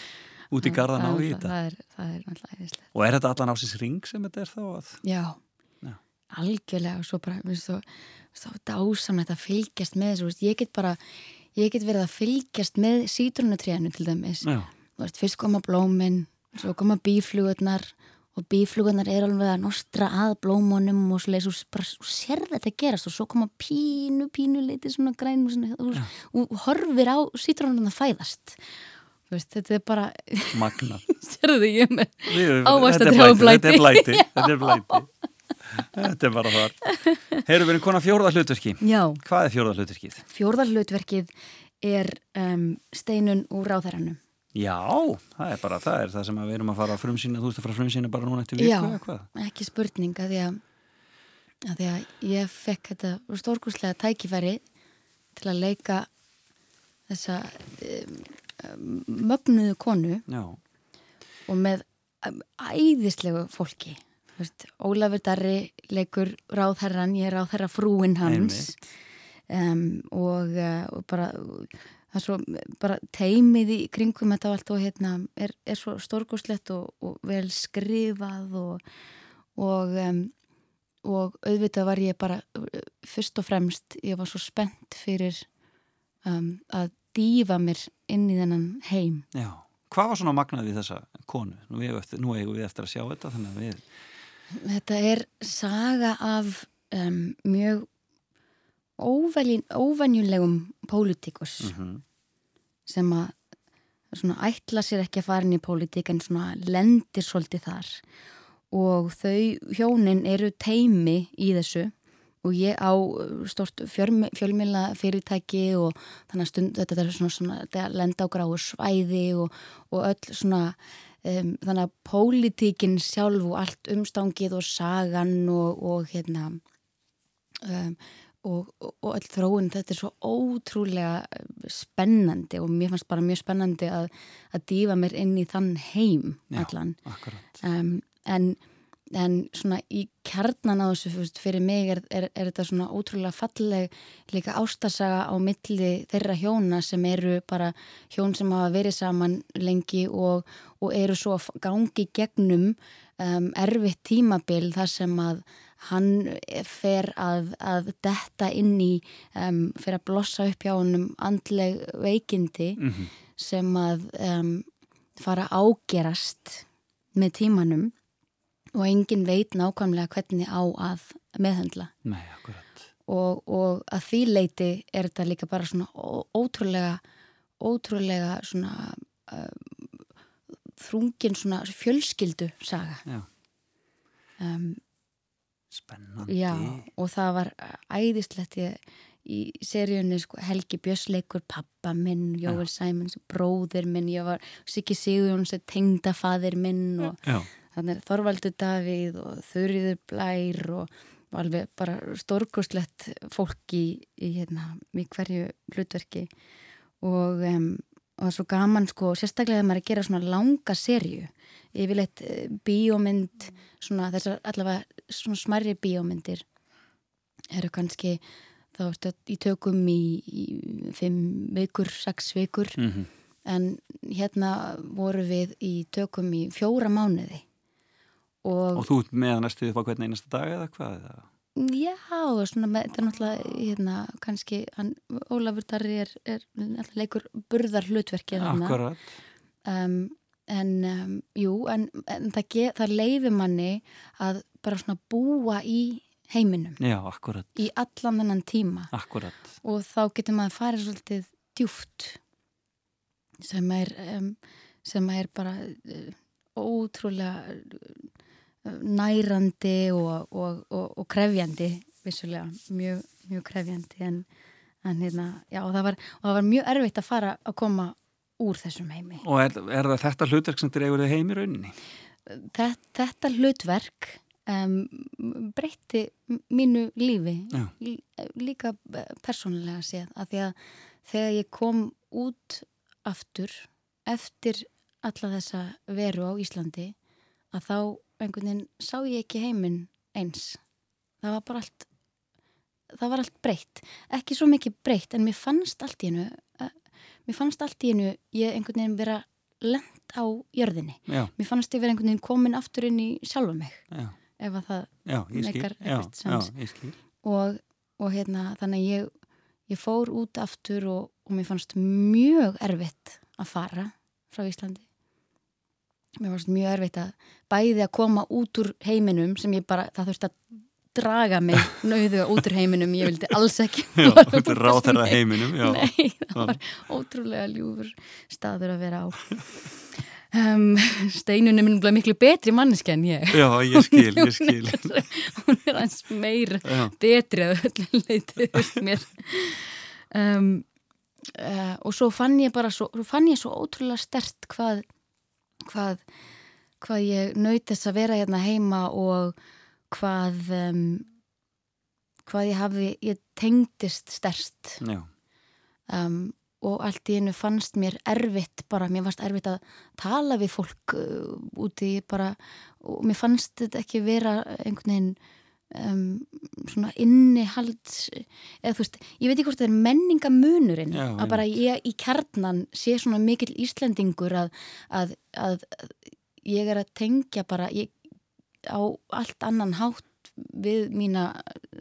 út í garðan á Það í þetta. Það það náttúrulega æðislegt. Og er þetta allan ásins ring sem þetta er þá að? Já, Já. algjörlega og svo bara, við svo, svo dásamlegt að fylgjast með þessu, ég get bara, ég get verið að fylgjast með sítrónutrénu til dæmis. Veist, fyrst koma blómin, svo koma bíflugurnar og bíflugurnar er alveg að nostra að blómunum og svo leiðis og bara sér þetta gerast og svo koma pínu, pínu litið svona græn og, svona, og, og horfir á sítrónunum að fæðast. Veist, þetta er bara, magnað. sérðu þig ég með þetta er trjá og blæti, Þetta er blæti. þetta er bara þar. Við erum konar fjórða hlutverki. Já, Hvað er fjórða hlutverkið? fjórðarhlutverkið er um, steinun úr ráðherranum. Já, það er bara það er það sem við erum að fara að frumsýna, þú veist að fara að frumsýna bara núna eftir viku Já. eða hvað? Ekki spurning að því að, að því að ég fekk þetta stórkurslega tækifæri til að leika þessa um, um, mögnuðu konu Já, og með um, æðislegu fólki. Veist, Ólafur Darri leikur ráðherran, ég er ráðherra frúin hans um, og, uh, og bara það er svo bara teimið í kringum þetta allt og hérna er, er svo stórgóðslegt og, og vel skrifað og og, um, og auðvitað var ég bara fyrst og fremst, ég var svo spennt fyrir um, að dýfa mér inn í þennan heim já. Hvað var svona magnað við þessa konu? Nú, eftir, nú eigum við eftir að sjá þetta þannig að við, Þetta er saga af um, mjög óvenjulegum pólitíkus mm sem að svona ætla sér ekki að fara inn í pólitík en svona lendir svolítið þar. Og þau hjónin eru teimi í þessu og ég á stort fjölmjöla fyrirtæki og þannig að stund þetta er svona, svona lenda á gráu svæði og, og öll svona um, þannig að pólitíkin sjálf og allt umstangið og sagan og, og hérna um, og, og, öll þróun þetta er svo ótrúlega spennandi og mér fannst bara mjög spennandi að, að dífa mér inn í þann heim Já, allan. um, en, en svona í kjarnan á þessu fyrir mig er, er, er þetta svona ótrúlega falleg líka ástasaga á milli þeirra hjóna sem eru bara hjón sem hafa verið saman lengi og, og eru svo að gangi gegnum um, erfitt tímabil þar sem að hann fer að, að detta inn í, um, fer að blossa upp hjá honum andleg veikindi mm sem að um, fara ágerast með tímanum og enginn veit nákvæmlega hvernig á að meðhendla Nei, akkurat. Og, og að því leiti er þetta líka bara svona ótrúlega ótrúlega svona uh, þrungin svona fjölskyldu saga. Já, um, spennandi. Já og það var æðislegt. Ég, í seríunni sko, Helgi Björsleikur, pappa minn Jóel Sæmons, bróðir minn. Ég var Siggi Sigurjóns, tengdafaðir minn og Já, þannig Þorvaldur Davíð og Þurriður Blær og, og alveg bara stórkostlegt fólk í, í, hérna, í hverju hlutverki. Og, um, og það er svo gaman sko, sérstaklega þegar maður er að gera svona langa serju yfirleitt uh, bíómynd svona þessar allavega svona smærri bíómyndir eru kannski þá ertu í tökum í, í fimm vikur, sex vikur. Mm en hérna voru við í tökum í fjóra mánuði og, og þú ert með næstu upp á hvern einasta dag eða hvað? eða? já, með, þetta er náttúrulega hérna, kannski, hann, Ólafur Darri er, er alltaf leikur burðar hlutverkið. Akkurat um, en um, jú, en, en það, ge, það leifi manni að bara svona búa í heiminum Já, akkurat, í allan þennan tíma akkurat og þá getur maður farið svolítið djúft sem er um, sem er bara uh, ótrúlega nærandi og, og, og, og krefjandi vissulega, mjög, mjög krefjandi en, en hérna, já, það, var, og það var mjög erfitt að fara að koma úr þessum heimi. Og er, er það þetta hlutverk sem dregur þig heim í rauninni? Þetta, þetta hlutverk um, breytti mínu lífi Já. Lí- líka persónulega séð að því að þegar ég kom út aftur eftir alla þessa veru á Íslandi að þá einhvern veginn sá ég ekki heiminn eins. Það var bara allt það var allt breytt, ekki svo mikið breytt en mér fannst allt í hennu mér fannst allt í hennu ég einhvern veginn vera lent á jörðinni. Já, mér fannst ég vera einhvern veginn komin aftur inn í sjálfa mig já, ef að það Meikar ekkert skil. Og, og hérna þannig að ég, ég fór út aftur og, og mér fannst mjög erfitt að fara frá Íslandi mér fannst mjög erfitt að bæði að koma út úr heiminum sem ég bara, það þurfti að draga mig nauðuga út úr heiminum. Ég vildi alls ekki ráð þeirra heiminum Já, Nei, það var ótrúlega ljúfur staður að vera á. Um, Steinun er mjög miklu betri manneski en ég. Já ég skil, ég skil. hún er hans meira Já, betri að öllu leiti veist mér. Um, uh, og svo fann ég bara svo, svo fann ég svo ótrúlega stert hvað hvað, hvað ég naut þess að vera hérna heima og hvað um, hvað ég hafði ég tengdist sterst já, um, og allt í einu fannst mér erfitt bara, mér fannst erfitt að tala við fólk uh, úti bara, og mér fannst þetta ekki vera einhvern veginn um, svona innihald eða þú veist, ég veit ekki hvort það er menningamunurinn að bara ég í kjarnan sé svona mikill Íslendingur að, að, að, að ég er að tengja bara ég, á allt annan hátt við mína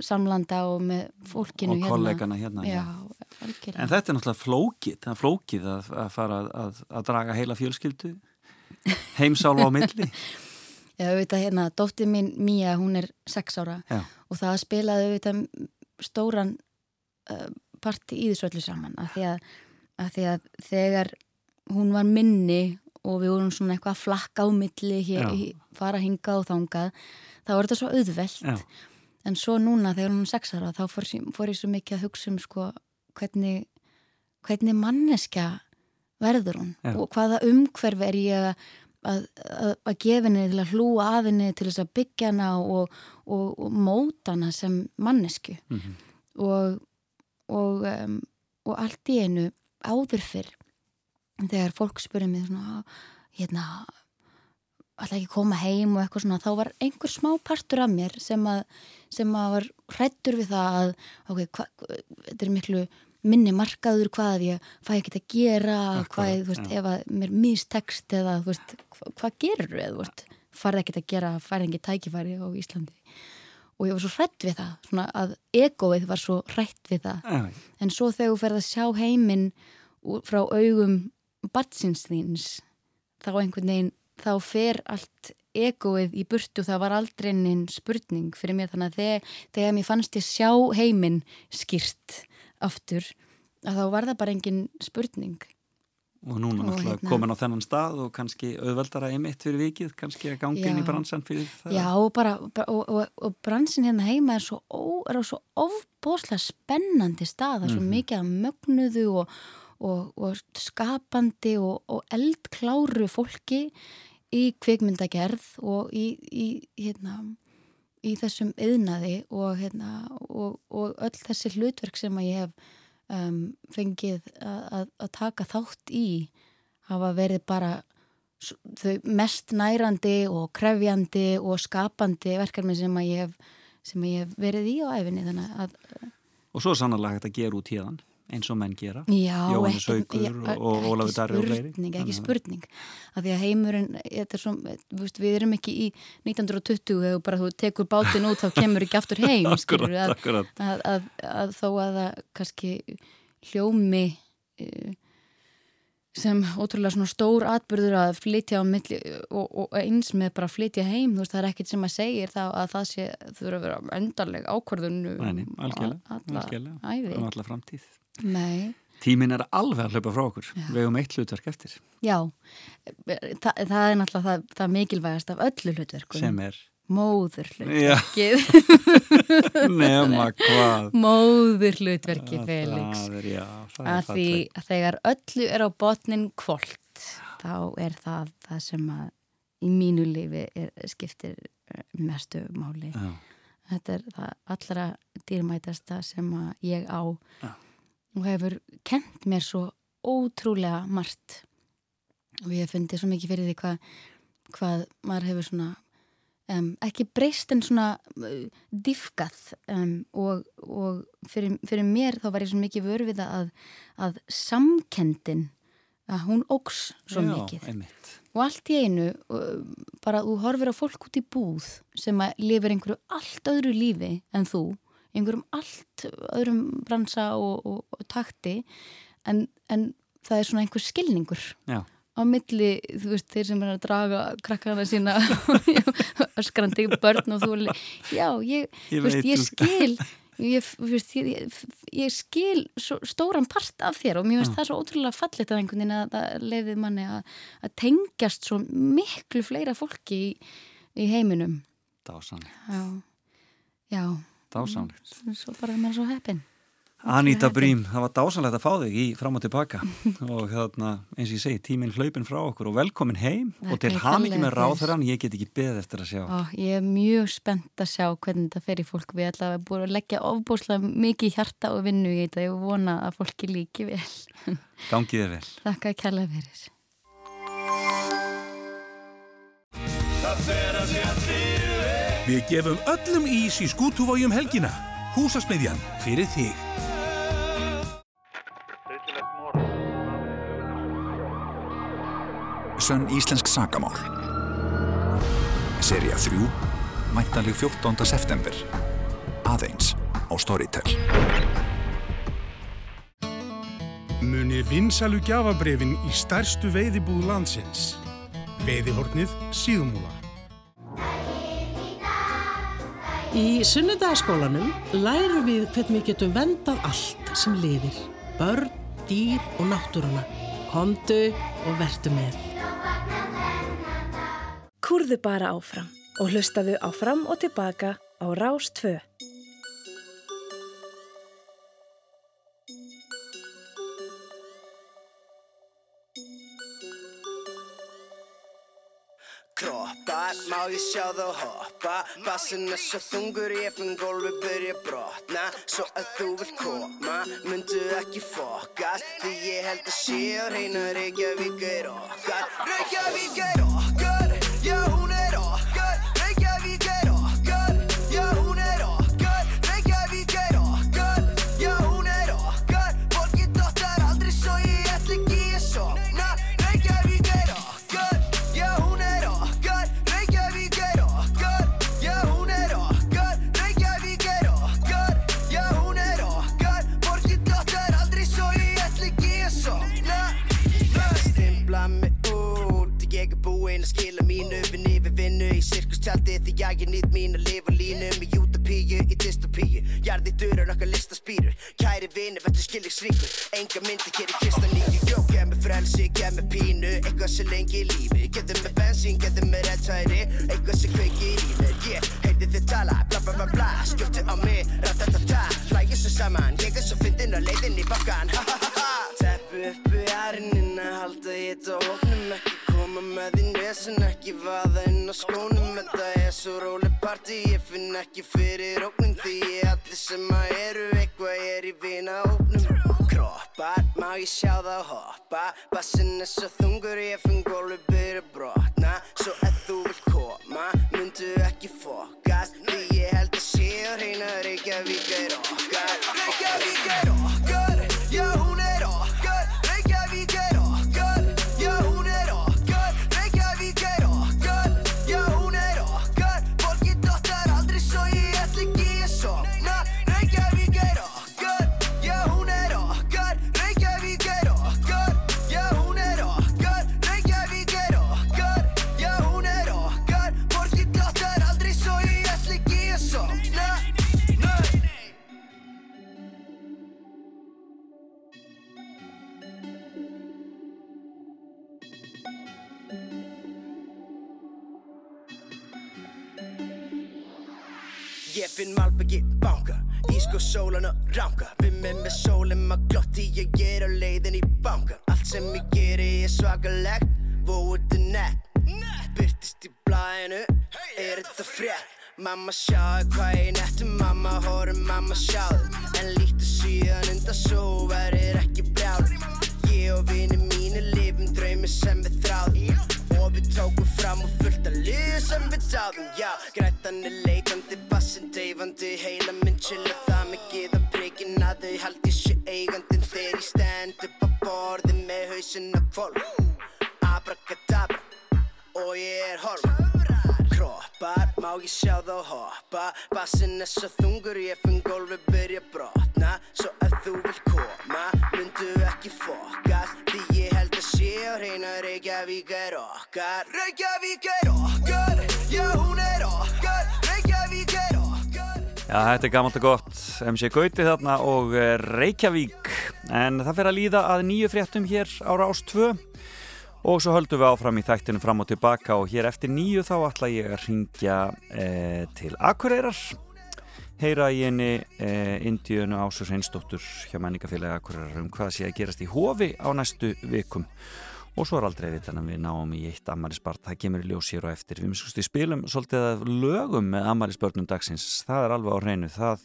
samlanda og með fólkinu og kollegana hérna Já, já. En þetta er náttúrulega flókið, það er flókið að, að fara að, að draga heila fjölskyldu heimsálfa á milli Já, auðvitað hérna, dóttir mín Mía, hún er sex ára Já, og það spilaði auðvitað stóran uh, parti í þessu öllu saman af því að, að því að þegar hún var minni og við vorum svona eitthvað að flakka á milli hér, Já. fara hingað og þangað þá var þetta svo auðvelt já, en svo núna þegar hún er sex ára þá fór, fór ég svo mikið að hugsa um sko, hvernig, hvernig manneskja verður hún Já. og hvaða umhverfi er ég að, að, að, að gefa henni til að hlúa að henni til þess að byggja hana og, og, og móta hana sem mannesku mhm, og, og, um, og allt í einu áður fyrr þegar fólk spurði mig svona, hérna alltaf ekki koma heim og eitthvað svona þá var einhver smá partur af mér sem að, sem að var hrættur við það að ok, hva, þetta er miklu minni markaður hvað ég fæ ekki að gera Akkurat, hvað, þú veist, já. ef að mér mistekst eða, þú veist, hva, hvað gerur eða, þú veist, farið ekki að gera, farið ekki tækifæri á Íslandi. Og ég var svo hrætt við það, svona að egoið var svo hrætt við það. Já, en svo þegar þú ferð að sjá heiminn frá augum batsins þíns þá einhvern veginn, þá fer allt egoið í burtu, það var aldrei neinn spurning fyrir mér. Þannig að þegar, þegar mér fannst ég sjá heiminn skýrt aftur að þá var það bara engin spurning og núna náttúrulega hérna- komin á þennan stað og kannski auðveldara einmitt fyrir vikið, kannski að gangi inn í bransan fyrir það. Já, og bara, og, og, og bransin hérna heima er svo, ó, er svo ofbóðslega spennandi stað, það er svo Mhm. mikið að mögnuðu og, og, og skapandi og, og eldkláru fólki í kvikmyndagerð og í, í, hérna, í þessum yðnaði og, hérna, og, og öll þessi hlutverk sem að ég hef um, fengið að, taka þátt í hafa verið bara mest nærandi og krefjandi og skapandi verkefni sem að ég hef, sem að ég hef verið í á æfinni að, Og svo er sannarlega hægt að gera út þann, eins og menn gera. Jóhannes já, og Ólafur Darri og fleiri. ekki spurning að því að heimurinn, þetta er svo við erum ekki í 1920 þegar bara þú tekur bátinn út þá kemur ekki aftur heim Akkurat, að, akkurat. að, að, að þó að það kannski hljómi eh, sem ótrúlega svona stór atbyrður að flytja á milli og, og eins með bara að flytja heim þú veist það er ekkert sem að segir þá að það sé þurfa að vera endarleg ákvörðun um algjörlega, alla um alla framtíð. Nei, Tíminn er alveg að hlaupa frá okkur. Já. Við hefum eitt hlutverk eftir, já Þa, það er náttúrulega það, það mikilvægast af öllu hlutverkum sem er, móður hlutverkið nema hvað. móður hlutverkið Það- Felix Það er, já, það er að því fallegt. að þegar öllu er á botnin kvöld þá er það það sem að í mínu lífi er, skiptir eh, mestu máli Já, þetta er það allra dýrmætasta sem að ég á Já. Og hefur kent mér svo ótrúlega margt og ég hef fundið svo mikið fyrir því hvað, hvað maður hefur svona um, ekki breyst en svona uh, diffkað um, og, og fyrir, fyrir mér þá var ég svo mikið vör við það að, að samkendin að hún óks svo já, mikið einmitt. og allt í einu uh, bara þú horfir á fólk út í búð sem að lifir einhverju allt öðru lífi en þú, einhverjum allt öðrum bransa og, og, og takti en, en það er svona einhver skilningur Já. á milli, þú veist, þeir sem er að draga krakkana sína öskrandi börn og þú já, ég, Ég veist, ég skil ég, veist, ég, ég, skil stóran part af þér og mér finnst það svo ótrúlega fallit að einhvern veginn að það leiðið manni að, að tengjast svo miklu fleira fólki í, í heiminum. Dásanlegt, já, já dásanlegt. svo bara er maður svo heppin Anita. Brím, það var dásanlegt að fá þig í fram og tilbaka og þarna, eins og ég segi, tíminn hlaupin frá okkur og velkomin heim Þakka og til þér hamingi með ráþurann, ég get ekki beðið eftir að sjá. Ó, ég er mjög spennt að sjá hvernig þetta fer í fólk við ætla að búið að leggja ofbúslega mikið hjarta og vinnu í þetta ég vona að fólki líki vel Gangið þér vel. þakka kærlega fyrir Við gefum öllum ís í skútuvójum helgina. Húsasmiðjan fyrir þig. Sönn íslensk sagamál Serja 3 Mæntaleg 14. september Aðeins á Storytel Munið vinsalu gjafabrefin í stærstu veiðibúð landsins. Veiðihornið síðumúla. Í sunnudagaskólanum lærum við hvernig við getum vendað allt sem lifir. Börn, dýr og náttúruna. Komdu og vertu með. Kúrðu bara áfram og hlustaðu áfram og tilbaka á Rás 2. ég sjá þá hoppa? Bassin er svo þungur ég finn gólfi byrja brotna. Svo að þú vilt koma Mundu ekki fokast Því ég held að sé á reyna Reykjavík er okkar. Reykjavík er okkar vinnu í sirkustjaldi Því ég er nýtt mín að lifa línu Með utopíu í dystopíu. Jarði dörur okkar listaspýrur Kæri vinni, vettu skiljingsríkur Enga myndi keri kista nýju Jó, gef mig frelsi, gef mig pínu. Eitthvað sem lengi í lífi. Getur mig bensín, getur mig rettæri Eitthvað sem kveikir í mér Ég heyrði þið tala, bla bla bla bla. Skjóttu á mig, ratatata Hlægir svo saman, ég er svo fyndin á leiðin í bakkan Ha ha ha ha. Teppu uppi ærinin að halda hitt á hóknum Ekki. Koma með í nesin, ekki vaða á skónum Þetta er svo róleg party, ég finn ekki fyrir óknum Því ég allir sem að eru eitthvað er í vina hóknum Kroppar, má ég sjá það hoppa? Bassin er svo þungur, ég finn gólfi byrja brotna. Svo ef þú vilt koma, myndu ekki fokast Því ég held að sé á reyna Reykjavík er okkar. Reykjavík finn Malbyggi Ísko sólan og ránka Við með með sólum að glotti Ég er á leiðin í banka Allt sem ég geri er svakalegt. Vóðu nett? Byrtist í blæðinu Er þetta frétt? Mamma sjáðu hvað ég nettu. Mamma horfum, mamma sjáðu. En líktu síðan undan svo Verður ekki brjáð Ég og vini mínu lifum draumi sem við þráðum. Og við tókum fram og fullt að liðu sem við táðum Já, grætan er leikandi, bassin deyfandi Heila minn chilla það mikið að prikin að þau haldi sér eigandinn Þegar ég stend upp á borði með hausinn af fólk Abracadabra og ég er horf. Kroppar, má ég sjá þá hoppa? Bassin er svo þungur, ég finn gólfi byrja brotna. Svo ef þú vilt koma, myndu ekki fokast Því ég held að sé á reyna Reykjavík er okkar. Reykjavík er okkar, Já, þetta er gammalt og gott. MC Gauti þarna og eh, Reykjavík. En það fer að líða að nýju fréttum hér á Rás 2 og svo höldum við áfram í þættinu fram og tilbaka og hér eftir nýju þá ætla ég að ringja eh, til Akureyrar. Heyra í henni eh, Indíunu Ásur Hreinsdóttur hjá menningafélagi Akureyrar um hvað sé að gerast í hofi á næstu vikum og svo er aldrei við þannig að við náum í eitt ammarisbart, það kemur í ljós hér og eftir. Við miskusti spilum svolítið að lögum með ammarisbörnum dagsins, það er alveg á hreinu. Það,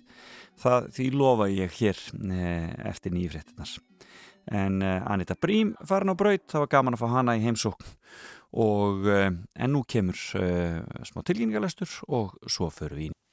það, því lofa ég hér eh, eftir nýjfréttinar en uh, Anita Brím farin á braut, það var gaman að fá hana í heimsókn. Og uh, en nú kemur smá tilgjengalestur og svo förum við í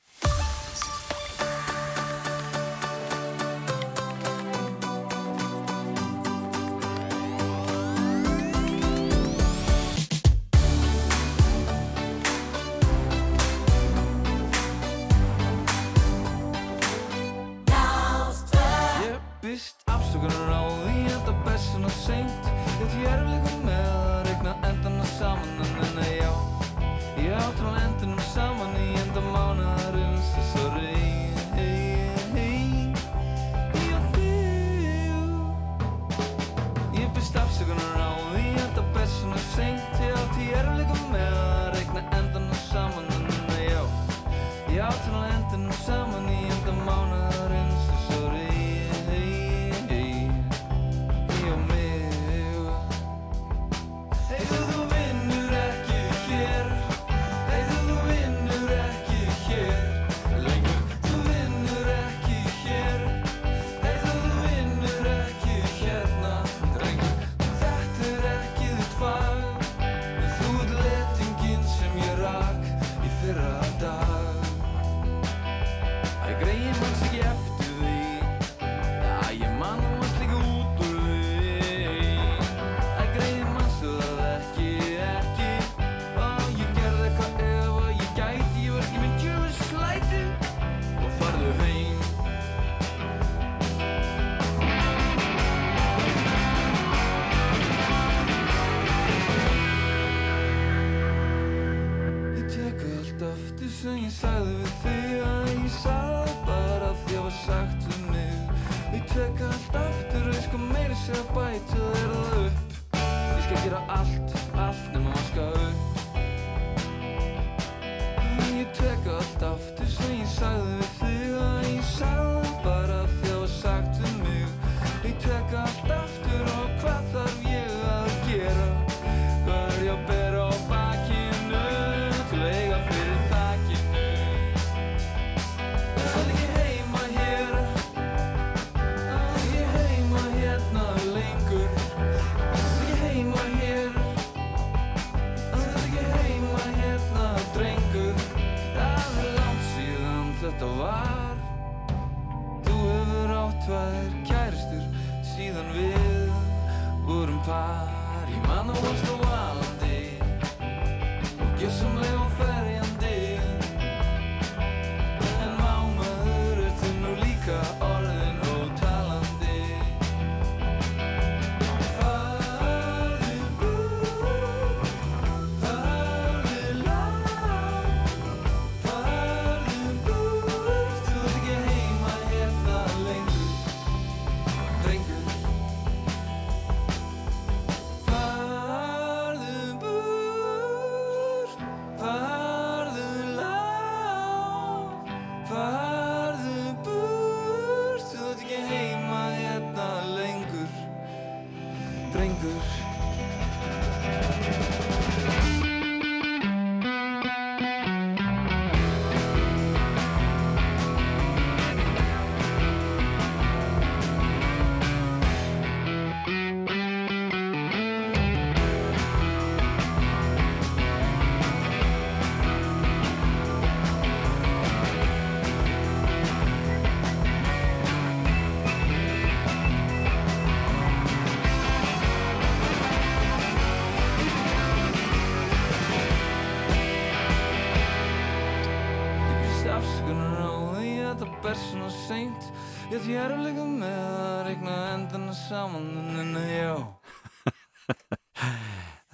Ég ég er leika með að regna endana saman en já.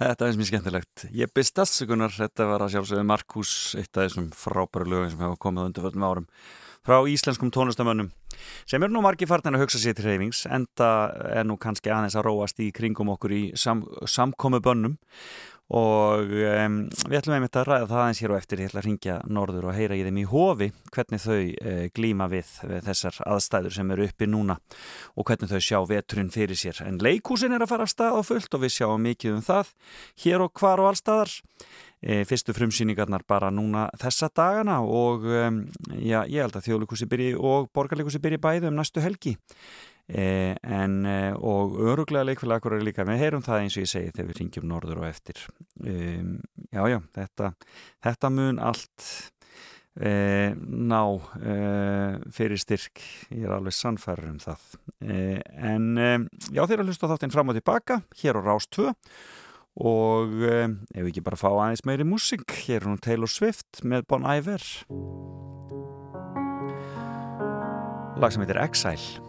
Þetta finnst mér skemmtilegt. Ég byrst afsökunar, þetta var að sjálfsögðu Markus, eitt af þessum frábæru lögum sem hefur komið undir föllum árum frá íslenskum tónlistamönnum sem er nú margi fartin að hugsa sér til reyfings enda er nú kannski aðeins að róast í kringum okkur í sam, samkomi bönnum og um, við ætlum einmitt að ræða það aðeins hér og eftir. Ég ætla að ringja norður og heyra í þeim í hofi hvernig þau uh, glíma við, við þessar aðstæður sem eru uppi núna og hvernig þau sjá veturinn fyrir sér. En leikúsin er að fara af stað á fullt og við sjáum mikið um það hér og hvar og allstaðar e, fyrstu frumsýningarnar bara núna þessa dagana og um, já, ég held að þjóðleikúsi byrji og borgarleikúsi byrji bæði um næstu helgi en e, og öruglega leikfélag akkur er líka, við heyrum það eins og ég segi þegar við ringjum norður og eftir. Um, já já, þetta þetta mun allt e, ná e, fyrir styrk. Ég er alveg sannfæður um það. E, en e, já þeir að hlusta þáttinn fram og tilbaka hér á Rás 2 og ef við ekki bara fá aðeins meiri músik hér er hún Taylor Swift með Bon Iver. Lag sem heitir Exile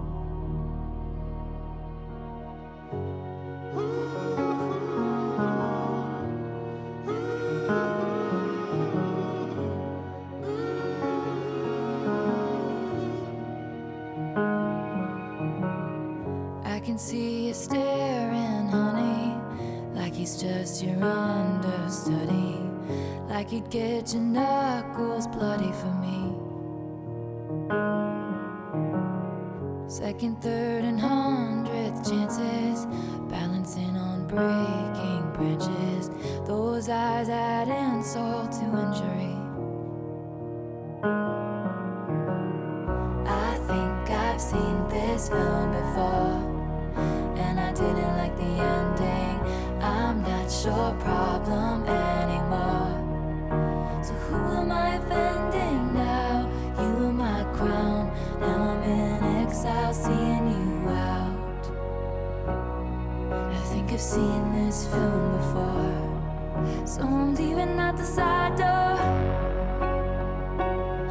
Get your knuckles bloody for me. Second, third, I've seen this film before. So I'm leaving out the side door.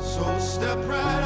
So step right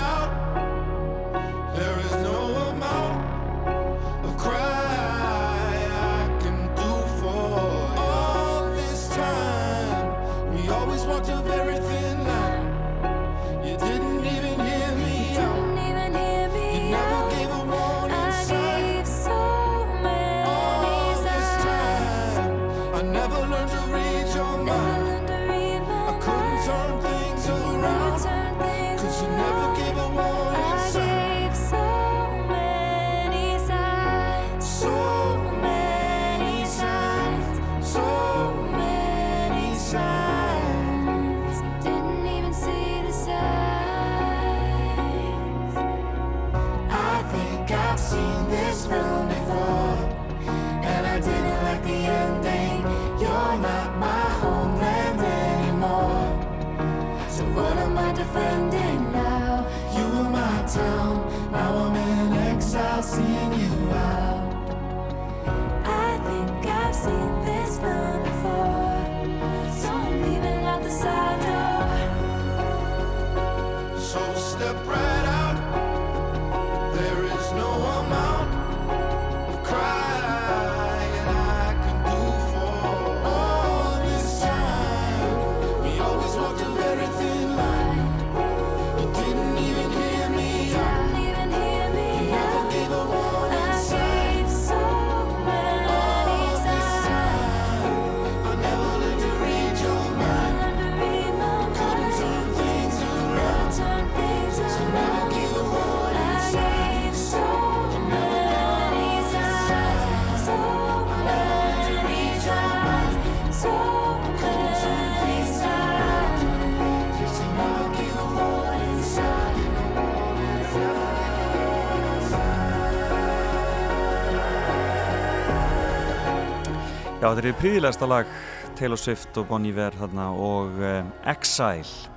Já, þetta er príðilegasta lag Taylor Swift og Bon Iver þarna og um, Exile.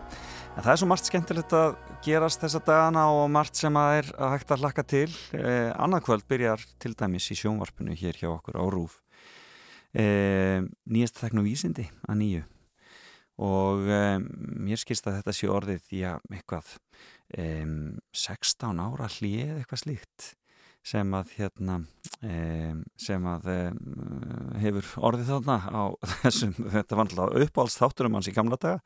En það er svo margt skemmtilegt að gerast þessa dagana og margt sem að er að hægt að hlakka til. Eh, annað kvöld byrjar til dæmis í sjónvarpinu hér hjá okkur á Rúf eh, nýjast þekn og vísindi að nýju. Og um, mér skilst að þetta sé orðið já, eitthvað um, 16 ára hlið eitthvað slíkt sem að hérna sem að hefur orðið þarna á þessum, þetta var alltaf uppáhalds þátturum hans í gamla daga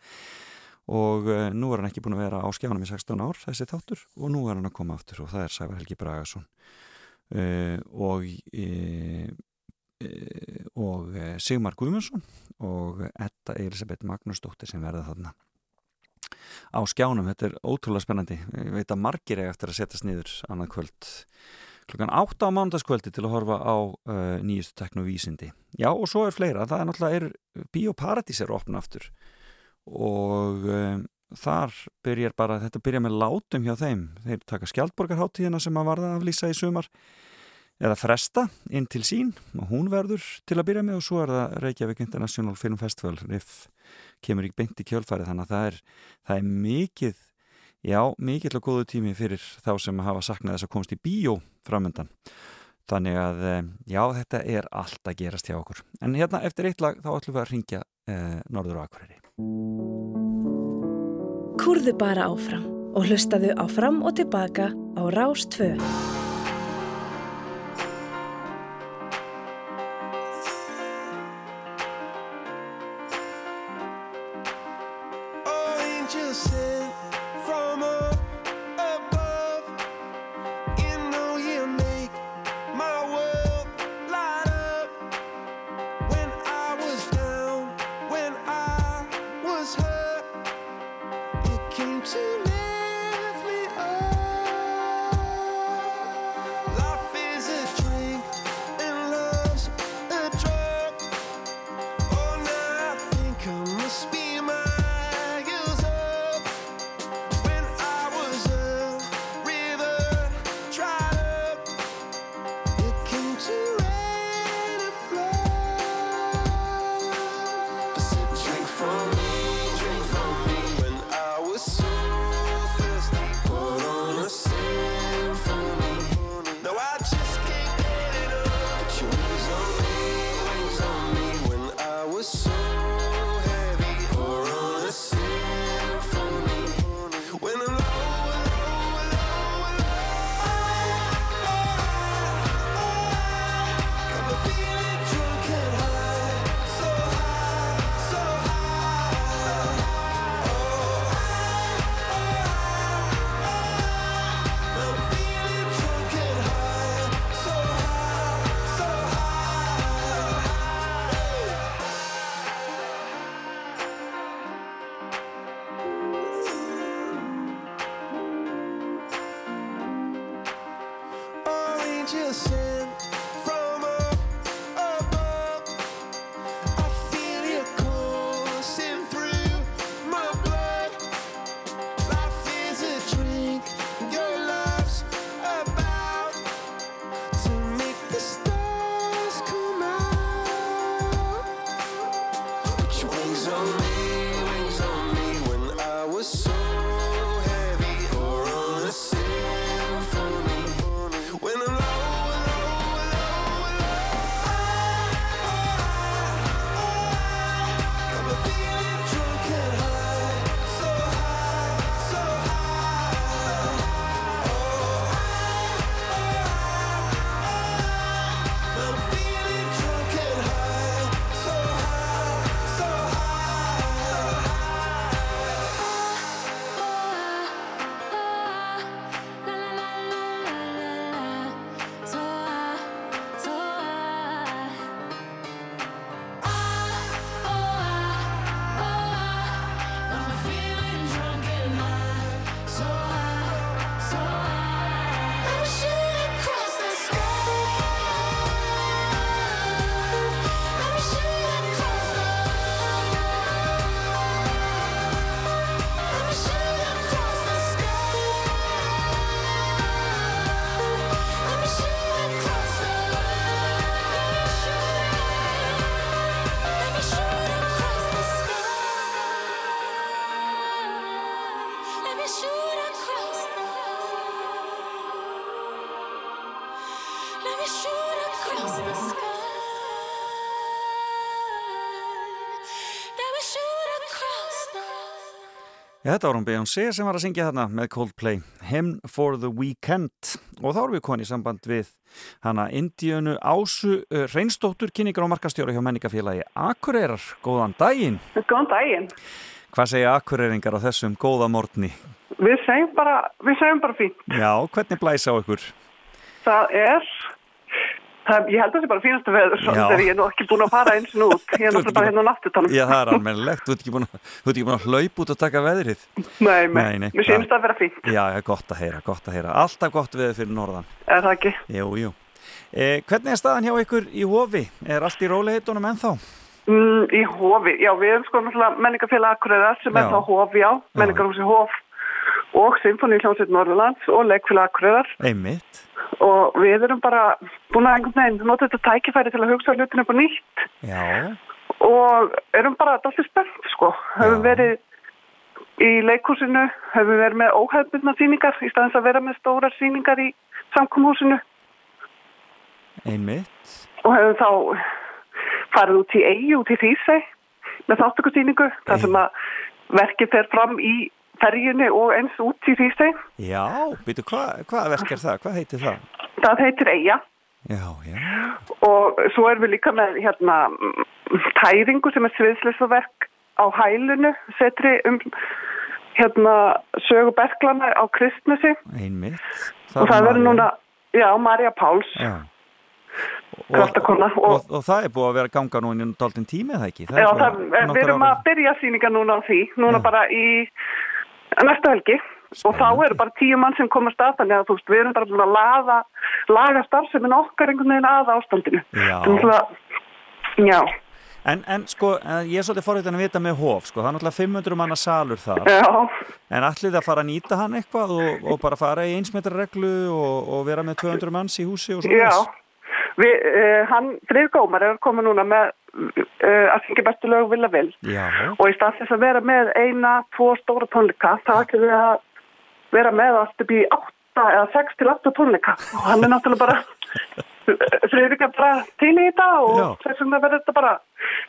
og uh, nú er hann ekki búin að vera á skjánum í 16 ár þessi þáttur og nú er hann að koma aftur og það er Sævar Helgi Bragason. Uh, og uh, uh, og uh, Sigmar Guðmundsson og Edda Elisabeth Magnúsdóttir sem verða þarna á skjánum, þetta er ótrúlega spennandi. Ég veit að margir er eftir að setjast niður annað kvöld klukkan 8 á mánudagskvöldi til að horfa á uh, nýjustu tekno vísindi já og svo er fleira, það er náttúrulega Bíóparadís er opna aftur. Og um, þar byrjar bara, þetta byrjar með látum hjá þeim, þeir taka skjaldborgarháttíðina sem að varða að lýsa í sumar. Eða fresta inn til sín og hún verður til að byrja með og svo er það Reykjavík International Film Festival. RIF kemur í beint í kjölfæri þannig að það er, það er mikið já, mikill og góðu tími fyrir þá sem hafa saknað þess að komast í bíó framöndan þannig að já, þetta er allt að gerast hjá okkur. En hérna eftir eitt lag þá ætlum við að ringja eh, Norður og Akureyri. Kúrðu bara áfram og hlustaðu áfram og tilbaka á Rás 2. þetta var hún Beyoncé sem var að syngja þarna með Coldplay Hymn for the Weekend og þá erum við konið í samband við hana Indíönu Ásu uh, Reynsdóttur, kynningar og markastjóra hjá menningafélagi Akureyrar. Góðan daginn! Góðan daginn. Hvað segja Akureyringar á þessum góða morgni? Við segjum bara, bara fínt. Já, hvernig blæsa á ykkur? Það er, það, ég held að það sé bara fínasta veður, þegar ég er nú ekki búin að fara eins og út. Ég er náttúrulega bara hérna á náttutanum. Já, það er almennilegt, þú ert ekki búin að, að hlaupa út og taka veðrið. Nei, nei, Nei, mér sýnist að vera fínt. Já, gott að heyra, gott að heyra. Alltaf gott veður fyrir norðan. Er það ekki? Jú, jú. Eh, hvernig er staðan hjá ykkur í hofi? Er allt í róliheitunum ennþá? Mm, í hofi, já, við erum sko menningafélag Akureyrar sem er þá hofi, já, menningarhúsi hof og Sinfoni hljómsveit Norðurlands og leikfélag Akureyrar Einmitt. og við erum bara búin að einhvern veginn nota þetta tækifæri til að hugsa hlutinu upp á nýtt Já. og erum bara allir spennt sko höfum verið í leikhúsinu höfum verið með óhefbundna sýningar í staðins að vera með stórar sýningar í samkomhúsinu Einmitt. og hefum þá farið út í eigi, út í Hrísei með þáttökusýningu þar sem að verkið fer fram í ferjunni og eins út í Hrísei Já, býtu, hvað hva verk er það? Hvað heitir það? það heitir Eyja Já, já. og svo erum við líka með hérna tæringu sem er sviðslesaverk á hælunu setri um hérna sögu berglana á kristnesi Einmitt. og það verður núna, já, Marja Páls Já. kraftakona og, og, og það er búið að vera ganga nú í dálítinn tími eða ekki? Já, er bara það, við erum að byrja sýninga núna á því, núna bara í næsta helgi og þá eru bara tíu mann sem komast að þannig að þú veist, við erum bara að laga, laga starfsemin okkar einhvern veginn að ástandinu. Já. Að, já, En, en sko, eh, ég er svolítið forriðan að vita með hóf, sko, það er náttúrulega 500 manna salur þar. Já. En allir það að fara að nýta hann eitthvað og, og bara fara í einsmetra reglu og, og vera með 200 manns í húsi og svo já, við, uh, hann, Freyr Gómar er að koma núna með uh, að syngja bestu lög vilja vil Já, og í stað þess að vera með eina, tvo stóra tónleika þá ætlum við að vera með allt upp í átta eða sex til átta tónleika og hann er náttúrulega bara Freyrik er bara til í þetta og Já. þess vegna verður þetta bara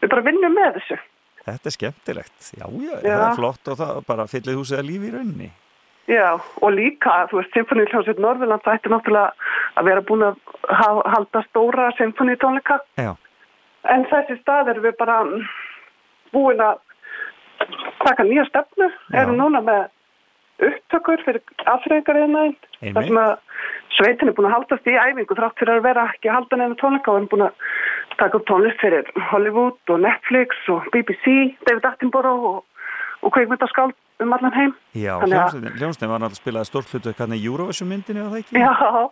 við bara vinnum með þessu þetta er skemmtilegt. Já, já, Já. það er flott og það bara fyllið húsið að lífi í rauninni. Já, og líka, þú veist, Symfóníuhljómsveit Norðurland ætti náttúrulega að vera búin að ha- halda stóra symfóníutónleika Já. en þessi stað erum við bara búin að taka nýja stefnu, erum núna með upptökur fyrir Einmitt. þar sem að sveitin er búin að haldast í æfingu þrátt fyrir að vera ekki að halda neina tónleika og erum búin að taka upp tónlist fyrir Hollywood og Netflix og BBC, David Attenborough og, og kveikmyndaskáld um allan heim Já, að- hljómsveitin var náttúrulega spilaði stórt hlutu hvernig Eurovision myndinni var það ekki? Já,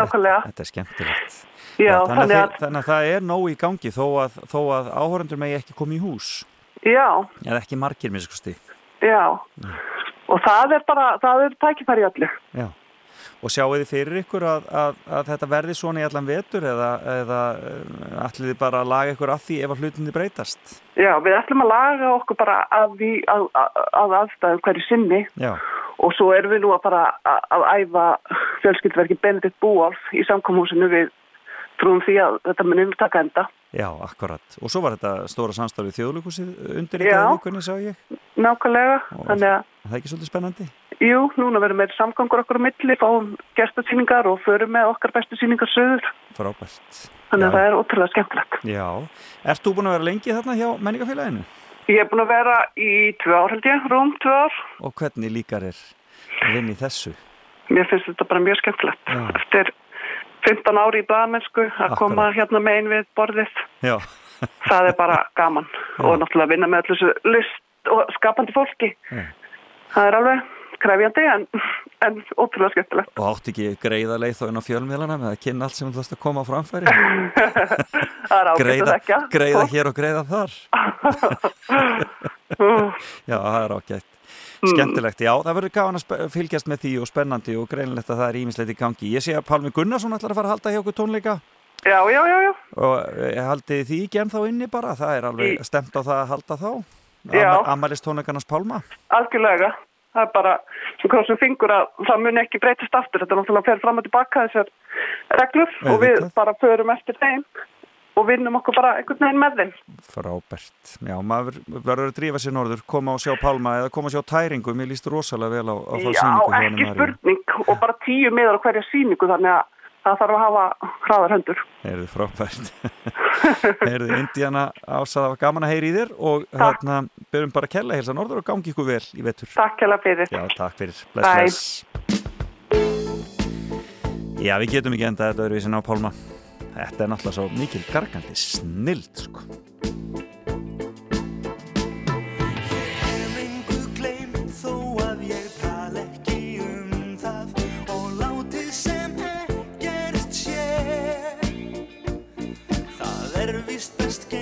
nákvæmlega Þetta er skemmtilegt. Já, þannig, þannig að... að- þannig að það er nóg í gangi þó að, þó að áhörendur megi ekki koma í hús. Já, Eða ekki margir, minnst skusti. já og það er bara, það er tækifæri í öllu Já. Og sjáu þið fyrir ykkur að, að, að þetta verði svona í allan vetur eða, eða ætlið þið bara að laga ykkur að því ef að hlutinni breytast? Já, við ætlum að laga okkur bara að, að, að, að aðstæðum hverju sinni Já. og svo erum við nú að fara að, að æfa fjölskyldverki Benedikt Búalf í samkomhúsinu við trúum því að þetta mun umtaka enda. Já, akkurat. Og svo var þetta stóra samstarfið þjóðlíkusið undir ykkur vikunni, sá ég. Nákvæmlega, þannig að Það er ekki svolítið spennandi? jú, núna verðum við samgangur okkur á milli, fáum gestasýningar og förum með okkar bestu sýningar söður. Frábært. Þannig að Já. það er ótrúlega skemmtilegt. Já. Ert þú búin að vera lengi þarna hjá menningafélaginu? Ég er búin að vera í tvö ár held ég, rúm tvö ár. Og hvernig líkar er að vinna í þessu? Mér finnst þetta bara mjög skemmtilegt. Já. Eftir 15 ári í blaðmennsku að koma hérna með ein við borðið, Já. það er bara gaman og náttúrulega vinna með allir þessu list og skapandi fólki. Já. Það er alveg krefjandi en, en ótrúlega skemmtilegt. Og átti ekki greiða leið þá inn á fjölmiðlana með að kynna allt sem þú þarfst að koma á framfæri? Er greiða, greiða hér og greiða þar. Já, það er ágætt. Skemmtilegt, já, það verður gaman að fylgjast með því og spennandi og greinilegt að það er ímislegt í gangi. Ég sé að Pálmi Gunnarsson ætlar að fara að halda hjá okkur tónleika Já, já, já, já. og eh, haldið því ekki ennþá inni bara, það er alveg stemt á það að halda þá. Já. Amalist tónleikarnas Pálma. Algjörlega. Það er bara, svo sem fingur að það mun ekki breytast aftur. Þetta er náttúrulega fer fram og tilbaka þessar reglur og við bara förum eftir þeim og vinnum okkur bara einhvern veginn með þeim. Frábært. Já, maður verður að drífa sér norður, koma og sjá Pálma eða koma og sjá tæringu. Mér líst rosalega vel á, á þá Já, sýningu. hjá ekki spurning og bara tíu miðar á hverja síningu þannig að það þarf að hafa hraðar hendur. Heyrðu frábært. Heyrðu, Indiana ásað var gaman að heyri í þér og þarna byrjum bara að kella hilsa norður og gangi ykkur vel í vetur. Takk hella fyrir. Já, takk fyrir. Bless, bless. Já, við getum ekki enda þetta öðruvísin á Pálma. Þetta er náttúrulega svo mikil gargandi snild, sko. um það er víst best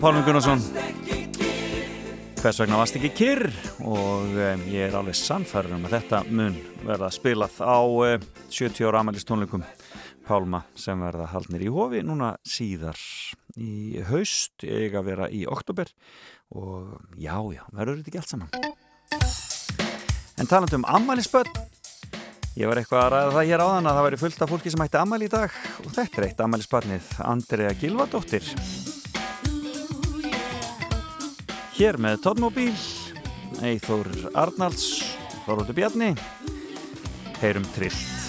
Pálmi Gunnarsson. Hvers vegna varst ekki kyrr? Og um, ég er alveg sannfærður um að þetta mun verða spilað á um, 70 ára amælis tónleikum Pálma sem verða haldnir í hofi núna síðar í haust eiga að vera í oktober og já, já, verður þetta ekki allt saman? En talandum um amælisböld Ég var eitthvað að ræða það hér áðan að það væri fullt af fólki sem ætti amæli í dag. Og þetta er eitt amælisbarnið Andrea Gilvardóttir Hér með Tónmóbíl, Eithór Arnalds, Þorvaldur Bjarni, heyrum trillt.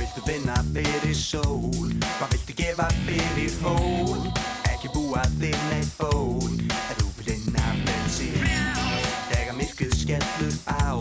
Viltu vinna fyrir sól? Hvað viltu gefa fyrir hól? Ekki búa þig neitt ból En þú vil vinna frelsi Þegar myrkrið skellur á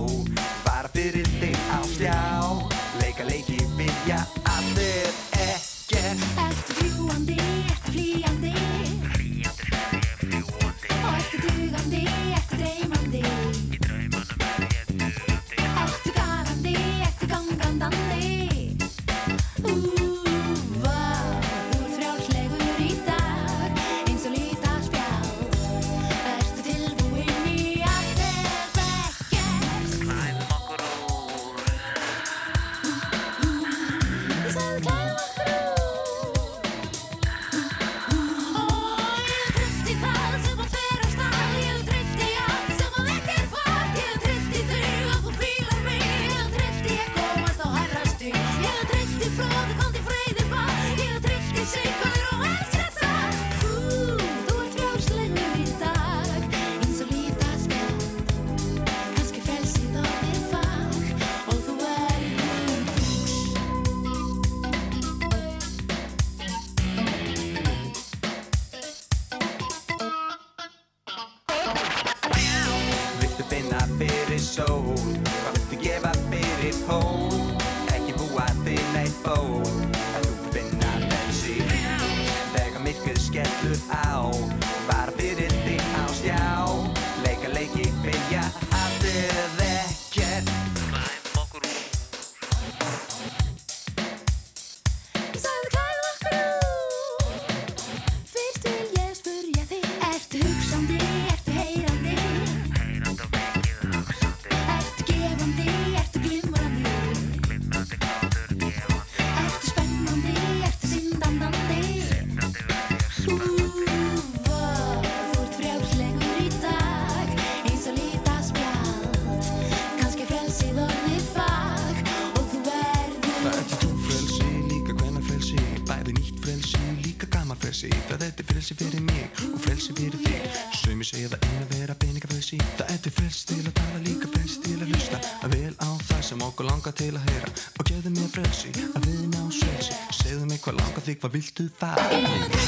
mig hvað langar þig,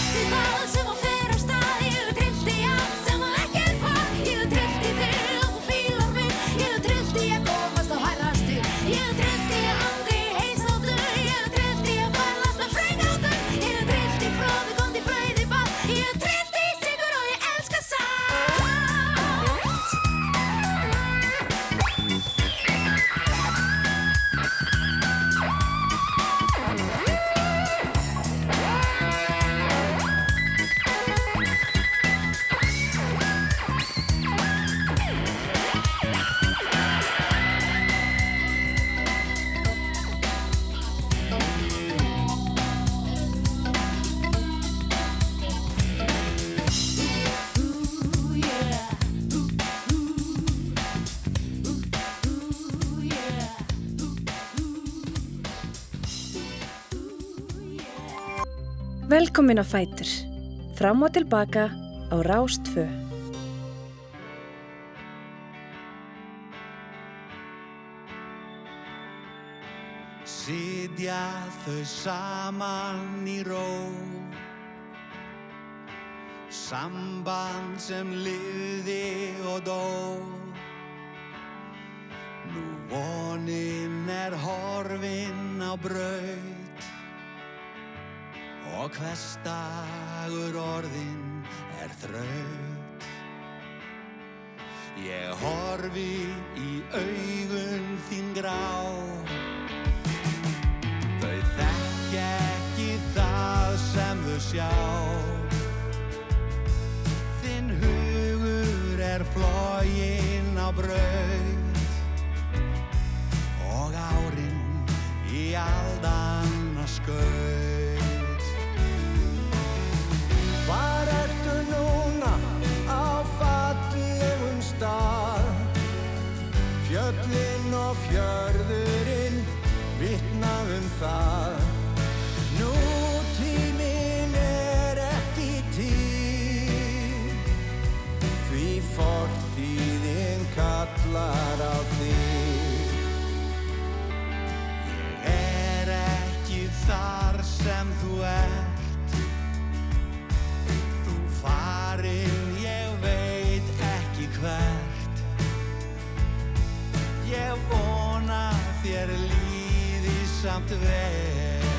Velkomin á Fætur. Fram og tilbaka á Rástfö. Sitja þau saman í ró Samband sem liði og dó Nú vonin er horfin á braut Og hvers dagur orðin er þraut. Ég horfi í augun þín grá. Þau þekkja ekki það sem þau sjá. Flógin á braut. Og árin í aldanna skaut. Hvar ertu núna á fallegum stað? Fjöllin og fjörðurinn vitna um það. Nú tíminn er ekki til, því fortíðin kallar á þig. Ég er ekki þar sem þú þú farin ég veit ekki hvert. Ég vona þér líði samt vel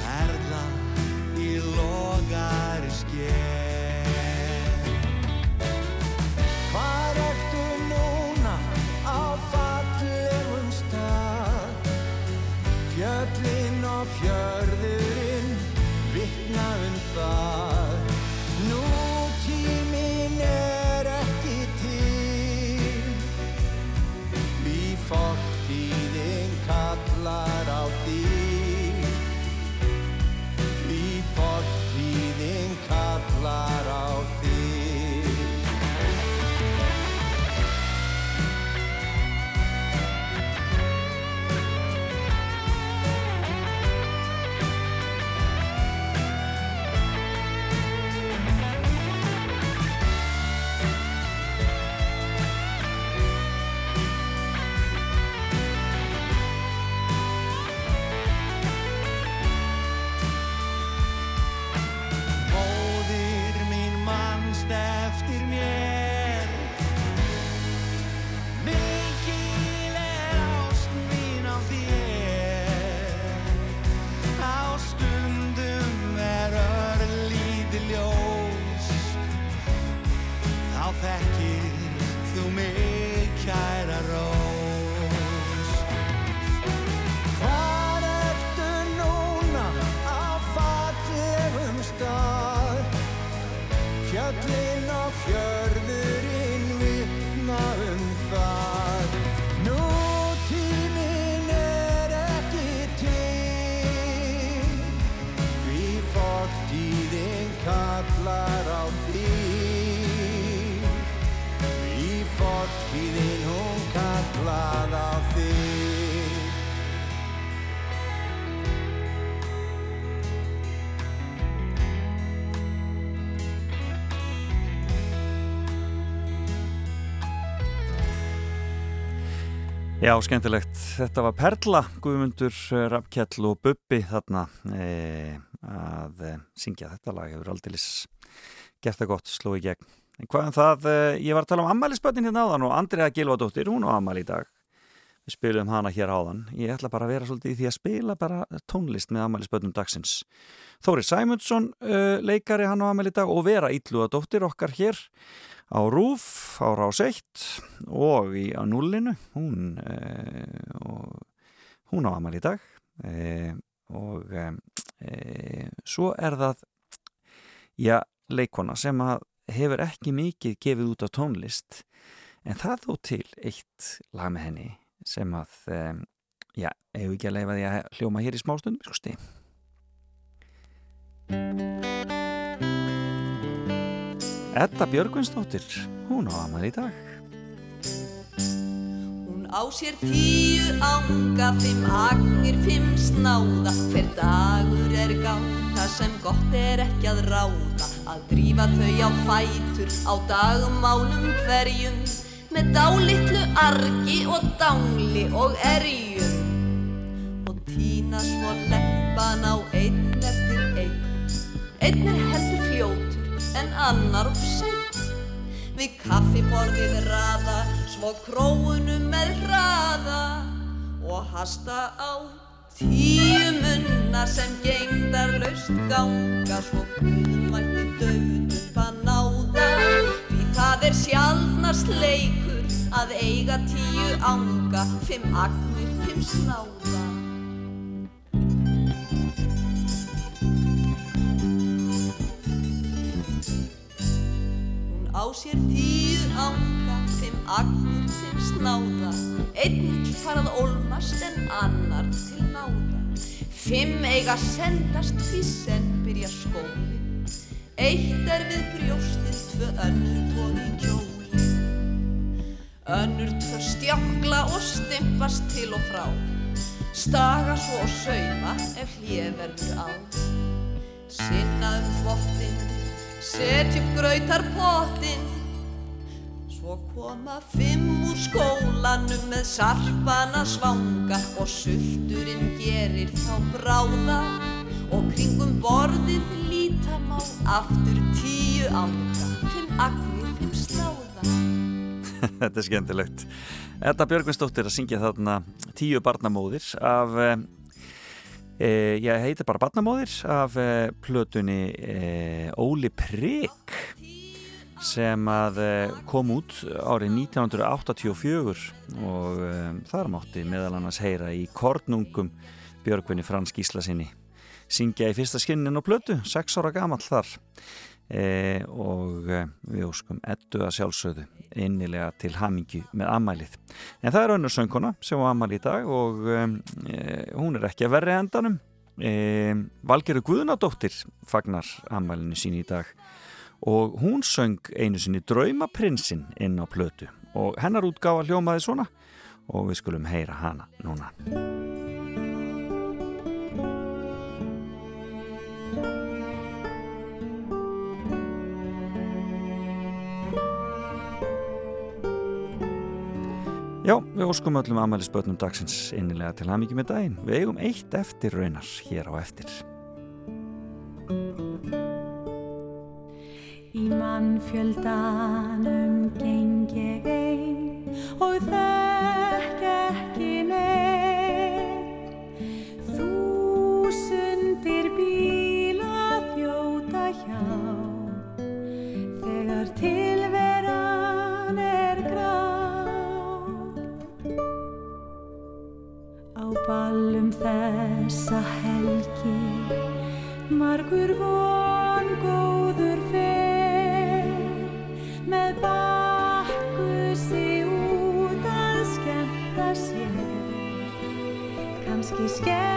Perla í logari sker Já, skemmtilegt. Þetta var Perla, Guðmundur, Rappkjell og Bubbi þarna e, að e, syngja þetta lag hefur aldeilis gert það gott, sló í gegn. En hvað en það, e, ég var að tala um ammælisbötnin hérna áðan og Andrea Gilvadóttir, hún á ammæli í dag. Við spilum hana hér áðan. Ég ætla bara að vera svolítið í því að spila bara tónlist með ammælisbötnum dagsins. Þóri Sæmundsson, e, leikari hann á ammæli í dag og Vera Ítluadóttir okkar hér á Rúf, á Rás 1 og í, á Nullinu hún, e, hún á amal í dag e, og e, svo er það já, leikona sem að hefur ekki mikið gefið út á tónlist en það þó til eitt lag með henni sem að já, hefur ekki að leifa því að hljóma hér í smástundum sko sti Edda Björgvinsdóttir, hún á amal í dag. Hún á sér tíu ánga, fimm agnir, fimm snáða. Hver dagur er gáta sem gott er ekki að ráða. Að drífa þau á fætur á dagmálum hverjum. Með dálitlu argi og dángli og erjum. Og tína svo leppan á einn eftir einn. Einn er heldur fljótur en annar of seinn Við kaffiborðið raða, svo króunum með hraða og hasta á tíu munnar sem gengdar laust ganga svo guðmætti döðum að náða því það er sjálfnast leikur að eiga tíu ánga, fimm agnir, fimm snáða. Á sér tíu ánga, fimm agnir, fimm snáða. Einn vill farað ólmast en annar til náða. Fimm eiga sendast því senn byrja skólin. Eitt er við brjóstið, tvö önnur tóð í kjólin. Önnur tvö stjákla og stimpast til og frá. Staga svo og sauma ef hlið verður á. Sinna um upp grautar potinn. Svo koma fimm úr skólanum með sarpana svanga og sulturinn gerir þá bráða og kringum borðið líta má aftur tíu ánga, fimm agnir, fimm sláða. Þetta er skemmtilegt. Edda Björgvinsdóttir að syngja þarna tíu barnamóðir af, e, e, ég heiti bara barnamóðir af e, plötunni e, Óli Prigg sem að e, kom út árið 1984 og e, þar mátti meðal annars heyra í Kornungum Björgvinni Frans Gíslasinni syngja í fyrsta skinnin á plötu, sex ára gamall þar e, og e, við óskum ettu að sjálfsögðu innilega til hamingju með ammælið. En það er önnur söngkona sem var ammæli í dag og e, hún er ekki að verri endanum. E, Valgerður Guðnadóttir fagnar ammælinu sín í dag og hún söng einu sinni Draumaprinsinn inn á plötu og hennar útgáfa hljómaði svona og við skulum heyra hana núna. Já, við óskum öllum aðmælisbötnum dagsins innilega til hamingi með daginn. Við eigum eitt eftir raunar hér á eftir. Í mannfjöldanum geng ég ein og þekk ekki neitt. Ballum þessa helgi margur von góður fer. Með bakkusi út að skemmta sér. Kannski skelli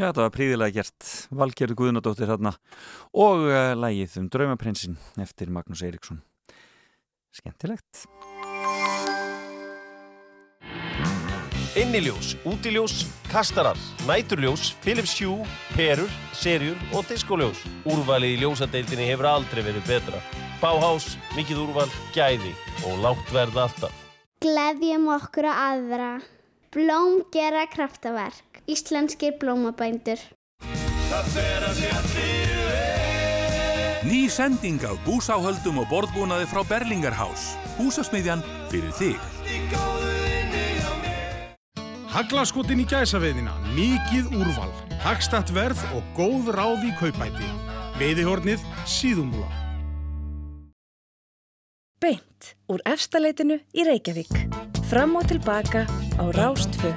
Já, þetta var príðilega gert. Valgerður Guðnadóttir þarna og uh, lægið um Draumaprinsinn eftir Magnús Eiríksson. Skemmtilegt. Inniljós, útiljós, kastarar, næturljós, Philips Hue, perur, serjur og diskoljós. Úrvalið í ljósadeildinni hefur aldrei verið betra. Báhás, mikið úrval, gæði og lágt verð alltaf. Gleðjum okkur að aðra. Blóm gera kraftaverk. Íslenskir blómabændur. Ný sending af búsáhöldum og borðbúnaði frá Berlingarhás. Húsasmiðjan fyrir þig. Haglaskotin í gæsaveiðina, mikið úrval, hagstatt verð og góð ráð í kaupæti. Veiðihornið síðumúla. Beint úr efstaleitinu í Reykjavík. Fram og tilbaka á Rástfö.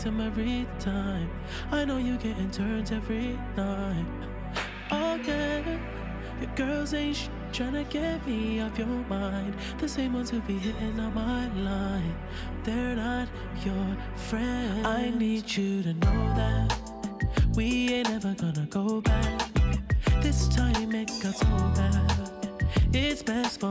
Victim every time. I know you getting turned every night. Oh, okay, your girls ain't sh- trying to get me off your mind. The same ones who be hitting on my line. They're not your friends. I need you to know that we ain't ever gonna go back. This time it got so bad. It's best for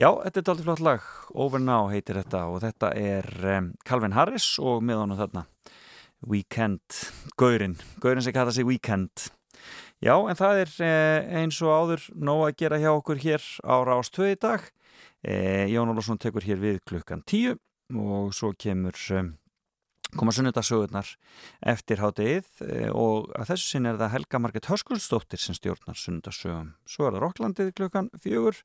Já, þetta er dálítið flott lag, Over Now heitir þetta og þetta er um, Calvin Harris og með honum þarna Weekend, Gaurin, Gaurin sem kalla sig Weekend. Já, en það er eh, eins og áður nóg að gera hjá okkur hér á Rástöð í dag. Eh, Jón Olsson tekur hér við klukkan tíu og svo kemur um, koma sunnudasögurnar eftir hádegið eh, og að þessu sinni er það Helga Marget Höskuldsdóttir sem stjórnar sunnudasögum. Svo er það Rokklandið klukkan fjögur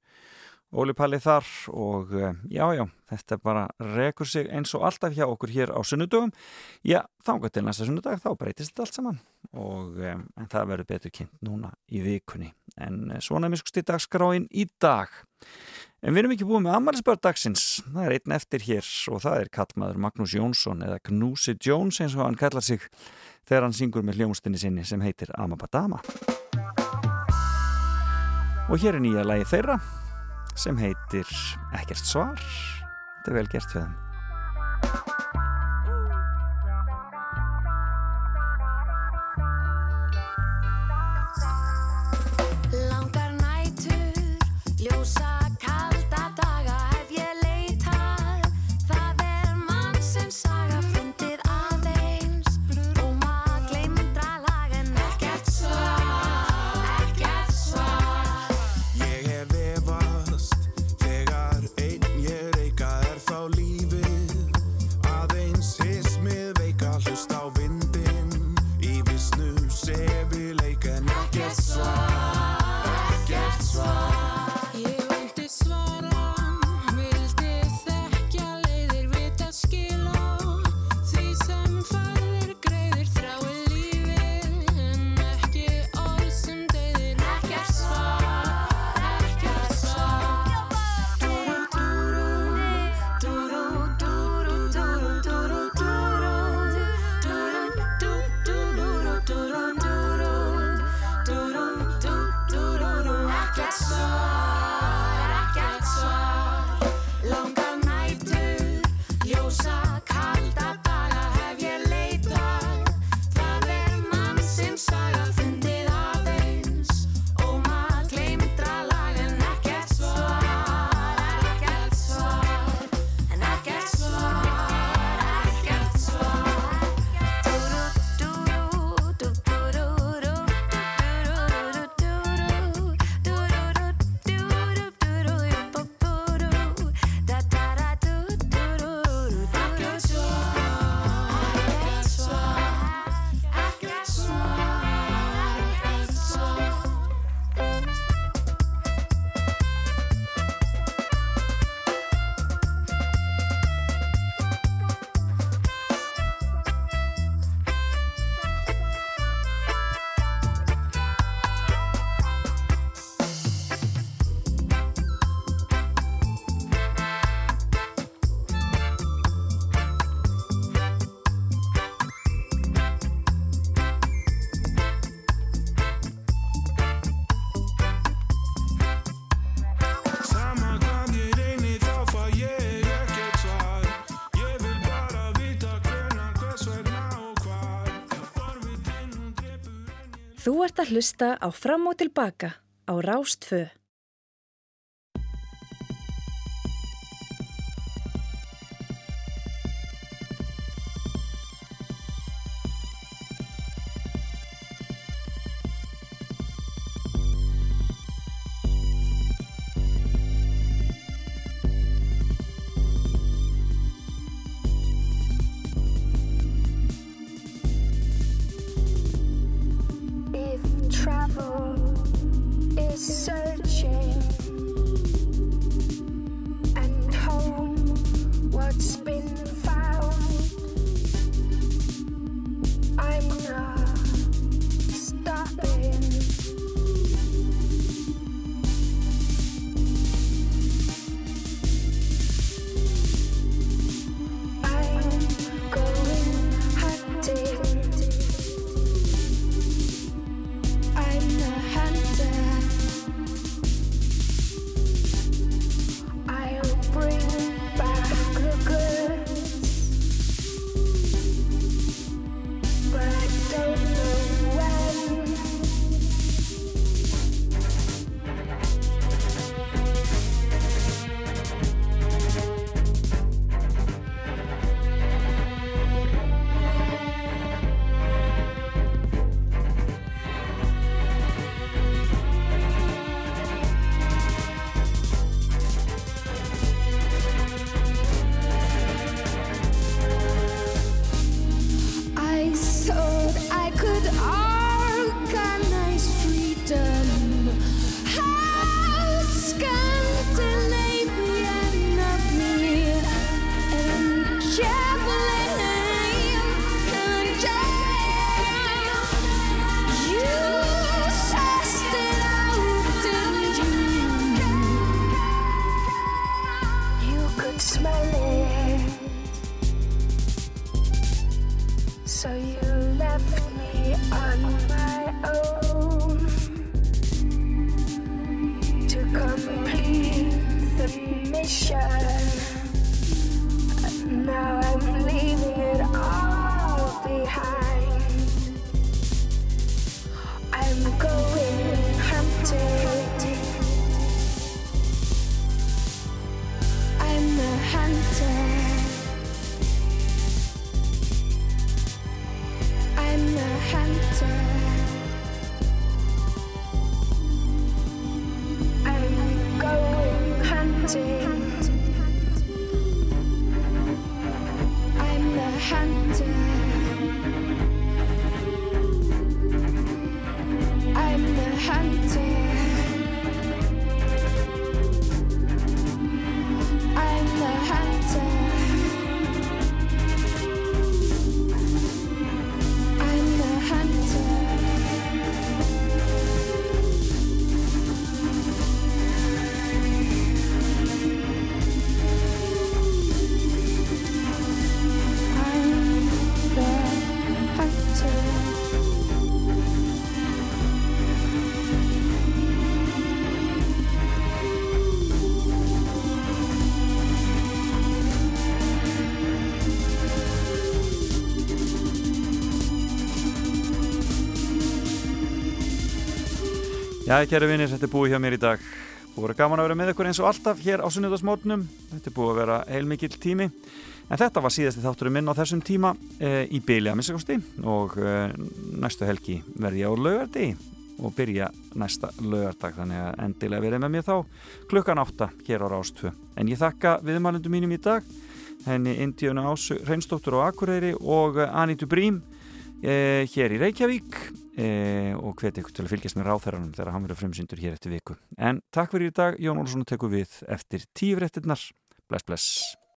Óli Palli þar og eh, já, já, þetta bara rekur sig eins og alltaf hjá okkur hér á sunnudögum. Já, þángu til næsta sunnudag, þá breytist þetta allt saman og um, en það verður betur kynnt núna í vikunni. En eh, svona miskust í dagskráin í dag. En við erum ekki búið með ammælisbörn dagsins. Það er einn eftir hér og það er kallmaður Magnús Jónsson eða Knúsi Jones eins og hann kallar sig þegar hann syngur með hljómsdynni sinni sem heitir Amabadama. Og hér er nýja lagi þeirra sem heitir Ekkert svar. Þetta er vel gert við þeim. Að hlusta á Fram og Tilbaka á Rástfö. Já, kæru vinir, þetta er búið hjá mér í dag. Búið að vera gaman að vera með ykkur eins og alltaf hér á sunnudasmórnum. Þetta er búið að vera heilmikill tími. En þetta var síðasti þátturum minn á þessum tíma e, í byli að minnstakosti og e, næstu helgi verði ég á laugardegi og byrja næsta laugardag þannig að endilega verið með mér þá klukkan átta hér á Rástfö. En ég þakka viðmælundum mínum í dag henni Indíuna Ásu Reynsdóttur á Akureyri og Anitu Brím e, hér í Reykjavík e, og hveti ykkur til að fylgjast með ráþæranum þegar hann verður frumsyndur hér eftir viku. En takk fyrir í dag, Jón Olsson tekur við eftir tífréttirnar. Bless, bless.